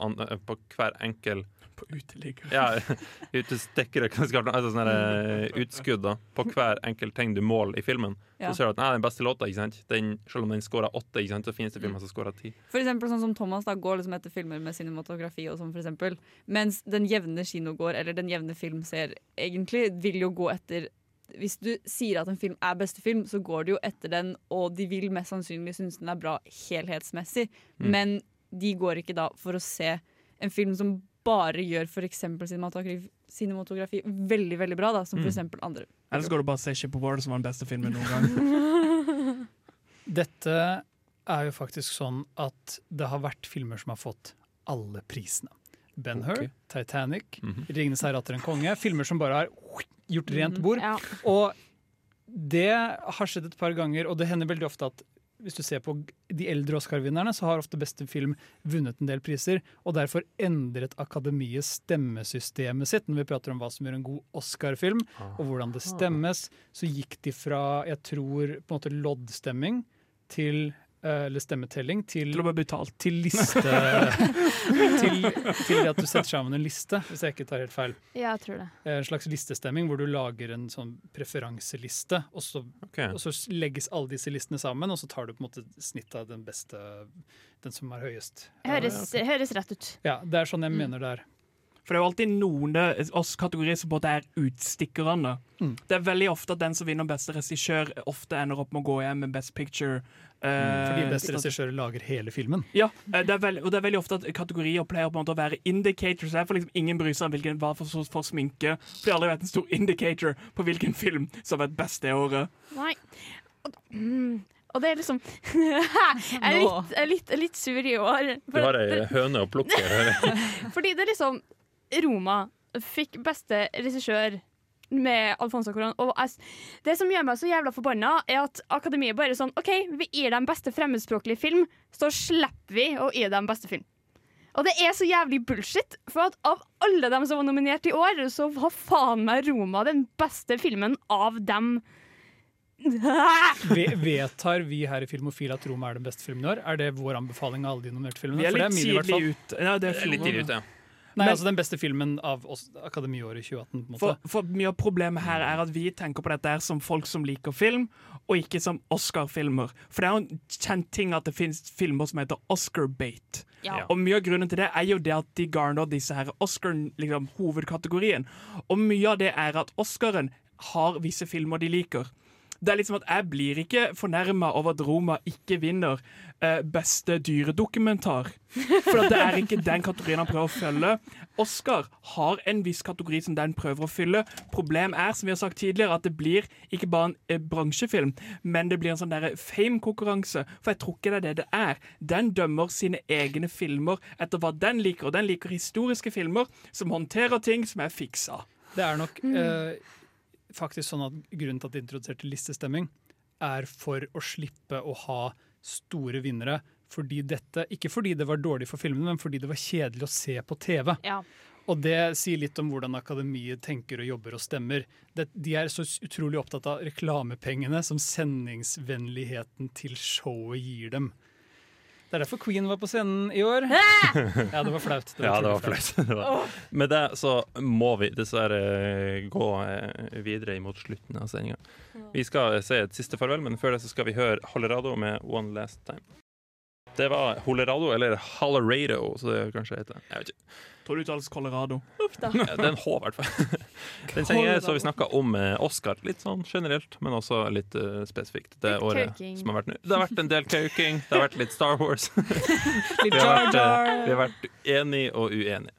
på hver enkel På uteliggere? Ja, utestikkere? Altså sånne eh, utskudd da, på hver enkelt ting du måler i filmen. Ja. Så ser du at nei, den beste låta, ikke sant? Den, selv om den scorer åtte, ikke sant? så finnes det filmer som scorer ti. For eksempel sånn som Thomas da går liksom etter filmer med cinematografi og sånn, for eksempel. Mens den jevne kinogåer, eller den jevne filmseer, egentlig vil jo gå etter Hvis du sier at en film er beste film, så går det jo etter den, og de vil mest sannsynlig synes den er bra helhetsmessig. Mm. Men de går ikke da for å se en film som bare gjør for eksempel cinematografi, cinematografi veldig, veldig bra, da, som for Mm. eksempel andre. Ellers går du bare og ser Ship of War, som var den beste filmen noen gang. Dette er jo faktisk sånn at det har vært filmer som har fått alle prisene. Ben Hur, okay. Titanic, Mhm. 'Ringenes herre atter en konge'. Filmer som bare har gjort rent bord. bord. Ja. Og det har skjedd et par ganger, og det hender veldig ofte at hvis du ser på de eldre Oscar-vinnerne, så har ofte beste film vunnet en del priser, og derfor endret Akademiet stemmesystemet sitt. Når vi prater om hva som gjør en god Oscar-film, og hvordan det stemmes, så gikk de fra, jeg tror, på en måte loddstemming til eller stemmetelling til, Til å bli betalt. til liste til, til at du setter sammen en liste, hvis jeg ikke tar helt feil. ja, jeg tror det. En slags listestemming hvor du lager en sånn preferanseliste, og så, okay. og så legges alle disse listene sammen, og så tar du på en måte snitt av den beste, den som er høyest. Høres, høres rett ut. Ja, det er sånn jeg Mm. mener det er. For det er jo alltid noen oss kategorier som både er utstikkerne. Mm. Det er veldig ofte at den som vinner beste regissør, ofte ender opp med å gå hjem med Best Picture. eh, Fordi beste regissør lager hele filmen. Ja, eh, det er veldig, og det er veldig ofte at kategorier pleier på en måte å være indicators. Derfor liksom ingen bryr seg om hvilken hva for, for sminke. For alle vet en stor indicator på hvilken film som har vært best det året. Nei. Og, mm, og det er liksom Jeg er litt, litt, litt sur i år. Du har ei høne å plukke. Fordi det er liksom Roma fikk beste regissør med Alfonso Cuarón. Og jeg, det som gjør meg så jævla forbanna, er at Akademiet bare er sånn OK, vi gir dem beste fremmedspråklige film, så slipper vi å gi dem beste film. Og det er så jævlig bullshit, for at av alle dem som var nominert i år, så var faen meg Roma den beste filmen av dem Vi Vedtar vi her i Filmofil at Roma er den beste filmen i år? Er det vår anbefaling av alle de nominerte filmene? Vi er litt tidlig ute. Ja, det er Det er litt tidlig ute. Nei, Men- altså Den beste filmen av oss, Akademiåret 2018. på måte. For, for mye av problemet her er at vi tenker på dette som folk som liker film, og ikke som Oscar-filmer. For det er jo en kjent ting at det finnes filmer som heter Oscar-bate. Ja. Og mye av grunnen til det er jo det at de garner disse her Oscar-hovedkategorien. Liksom, hovedkategorien. og mye av det er at Oscaren har visse filmer de liker. Det er liksom at Jeg blir ikke fornærma over at Roma ikke vinner eh, beste dyredokumentar. For at det er ikke den kategorien han prøver å følge. Oscar har en viss kategori som den prøver å fylle. Problem er, som vi har sagt tidligere, at det blir ikke bare en eh, bransjefilm, men det blir en sånn fame-konkurranse. For jeg tror ikke det er det det er. Den dømmer sine egne filmer etter hva den liker, og den liker historiske filmer som håndterer ting som er fiksa. Det er nok eh, faktisk sånn at grunnen til at de introduserte listestemming, er for å slippe å ha store vinnere. Fordi dette, ikke fordi det var dårlig for filmen, men fordi det var kjedelig å se på TV. Ja. Og det sier litt om hvordan akademiet tenker og jobber og stemmer. De er så utrolig opptatt av reklamepengene som sendingsvennligheten til showet gir dem. Det er derfor Queen var på scenen i år. Ja, det var flaut. Ja, det var flaut. flaut. Det var- Med det så må vi dessverre eh, gå eh, videre imot slutten av sendinga. Vi skal si et siste farvel, men før det så skal vi høre Holerado med One Last Time. Det var Holerado, eller Hollerado, så det kanskje heter. Jeg vet ikke. Tror du uttales Colorado. Ja, det er en H, i hvert fall. Den sendingen så vi snakka om eh, Oscar, litt sånn generelt, men også litt uh, spesifikt. Det Litt året kauking. som har vært nå. Det har vært en del kauking, det har vært litt Star Wars. Litt Vi har vært, uh, vi har vært enige og uenige.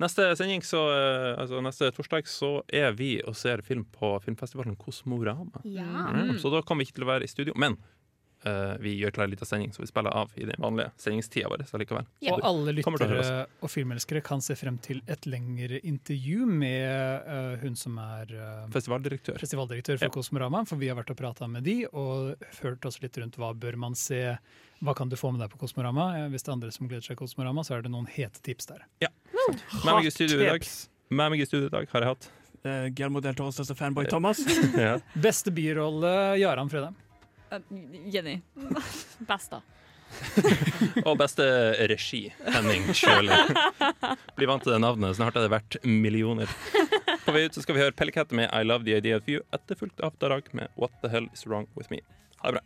Neste sending, så, eh, altså neste torsdag, så er vi og ser film på filmfestivalen Kosmorama. Mm, så da kommer vi ikke til å være i studio, men eh, vi gjør klar en liten sending, så vi spiller av i den vanlige sendingstida vår. Så likevel. Og alle lyttere og filmelskere kan se frem til et lengre intervju med uh, hun som er uh, Festivaldirektør. festivaldirektør for Ja. Kosmorama, for vi har vært og prata med de og hørt oss litt rundt hva bør man se, hva kan du få med deg på Kosmorama. Hvis det er andre som gleder seg til Kosmorama, så er det noen hete tips der. Med meg i studio i dag, med meg i studio i dag har jeg hatt Uh, Guillermo del Toros største fanboy Thomas. ja. Beste birolle Jaran Fredheim. Eh, Jenny. Best, da. Og beste regi, Henning Sjøli. Bli vant til det navnet, snart er det verdt millioner. På vei ut så skal vi høre Pellecat med I Love The Idea of You, etterfulgt av Darag med What The Hell Is Wrong With Me. Ha det bra.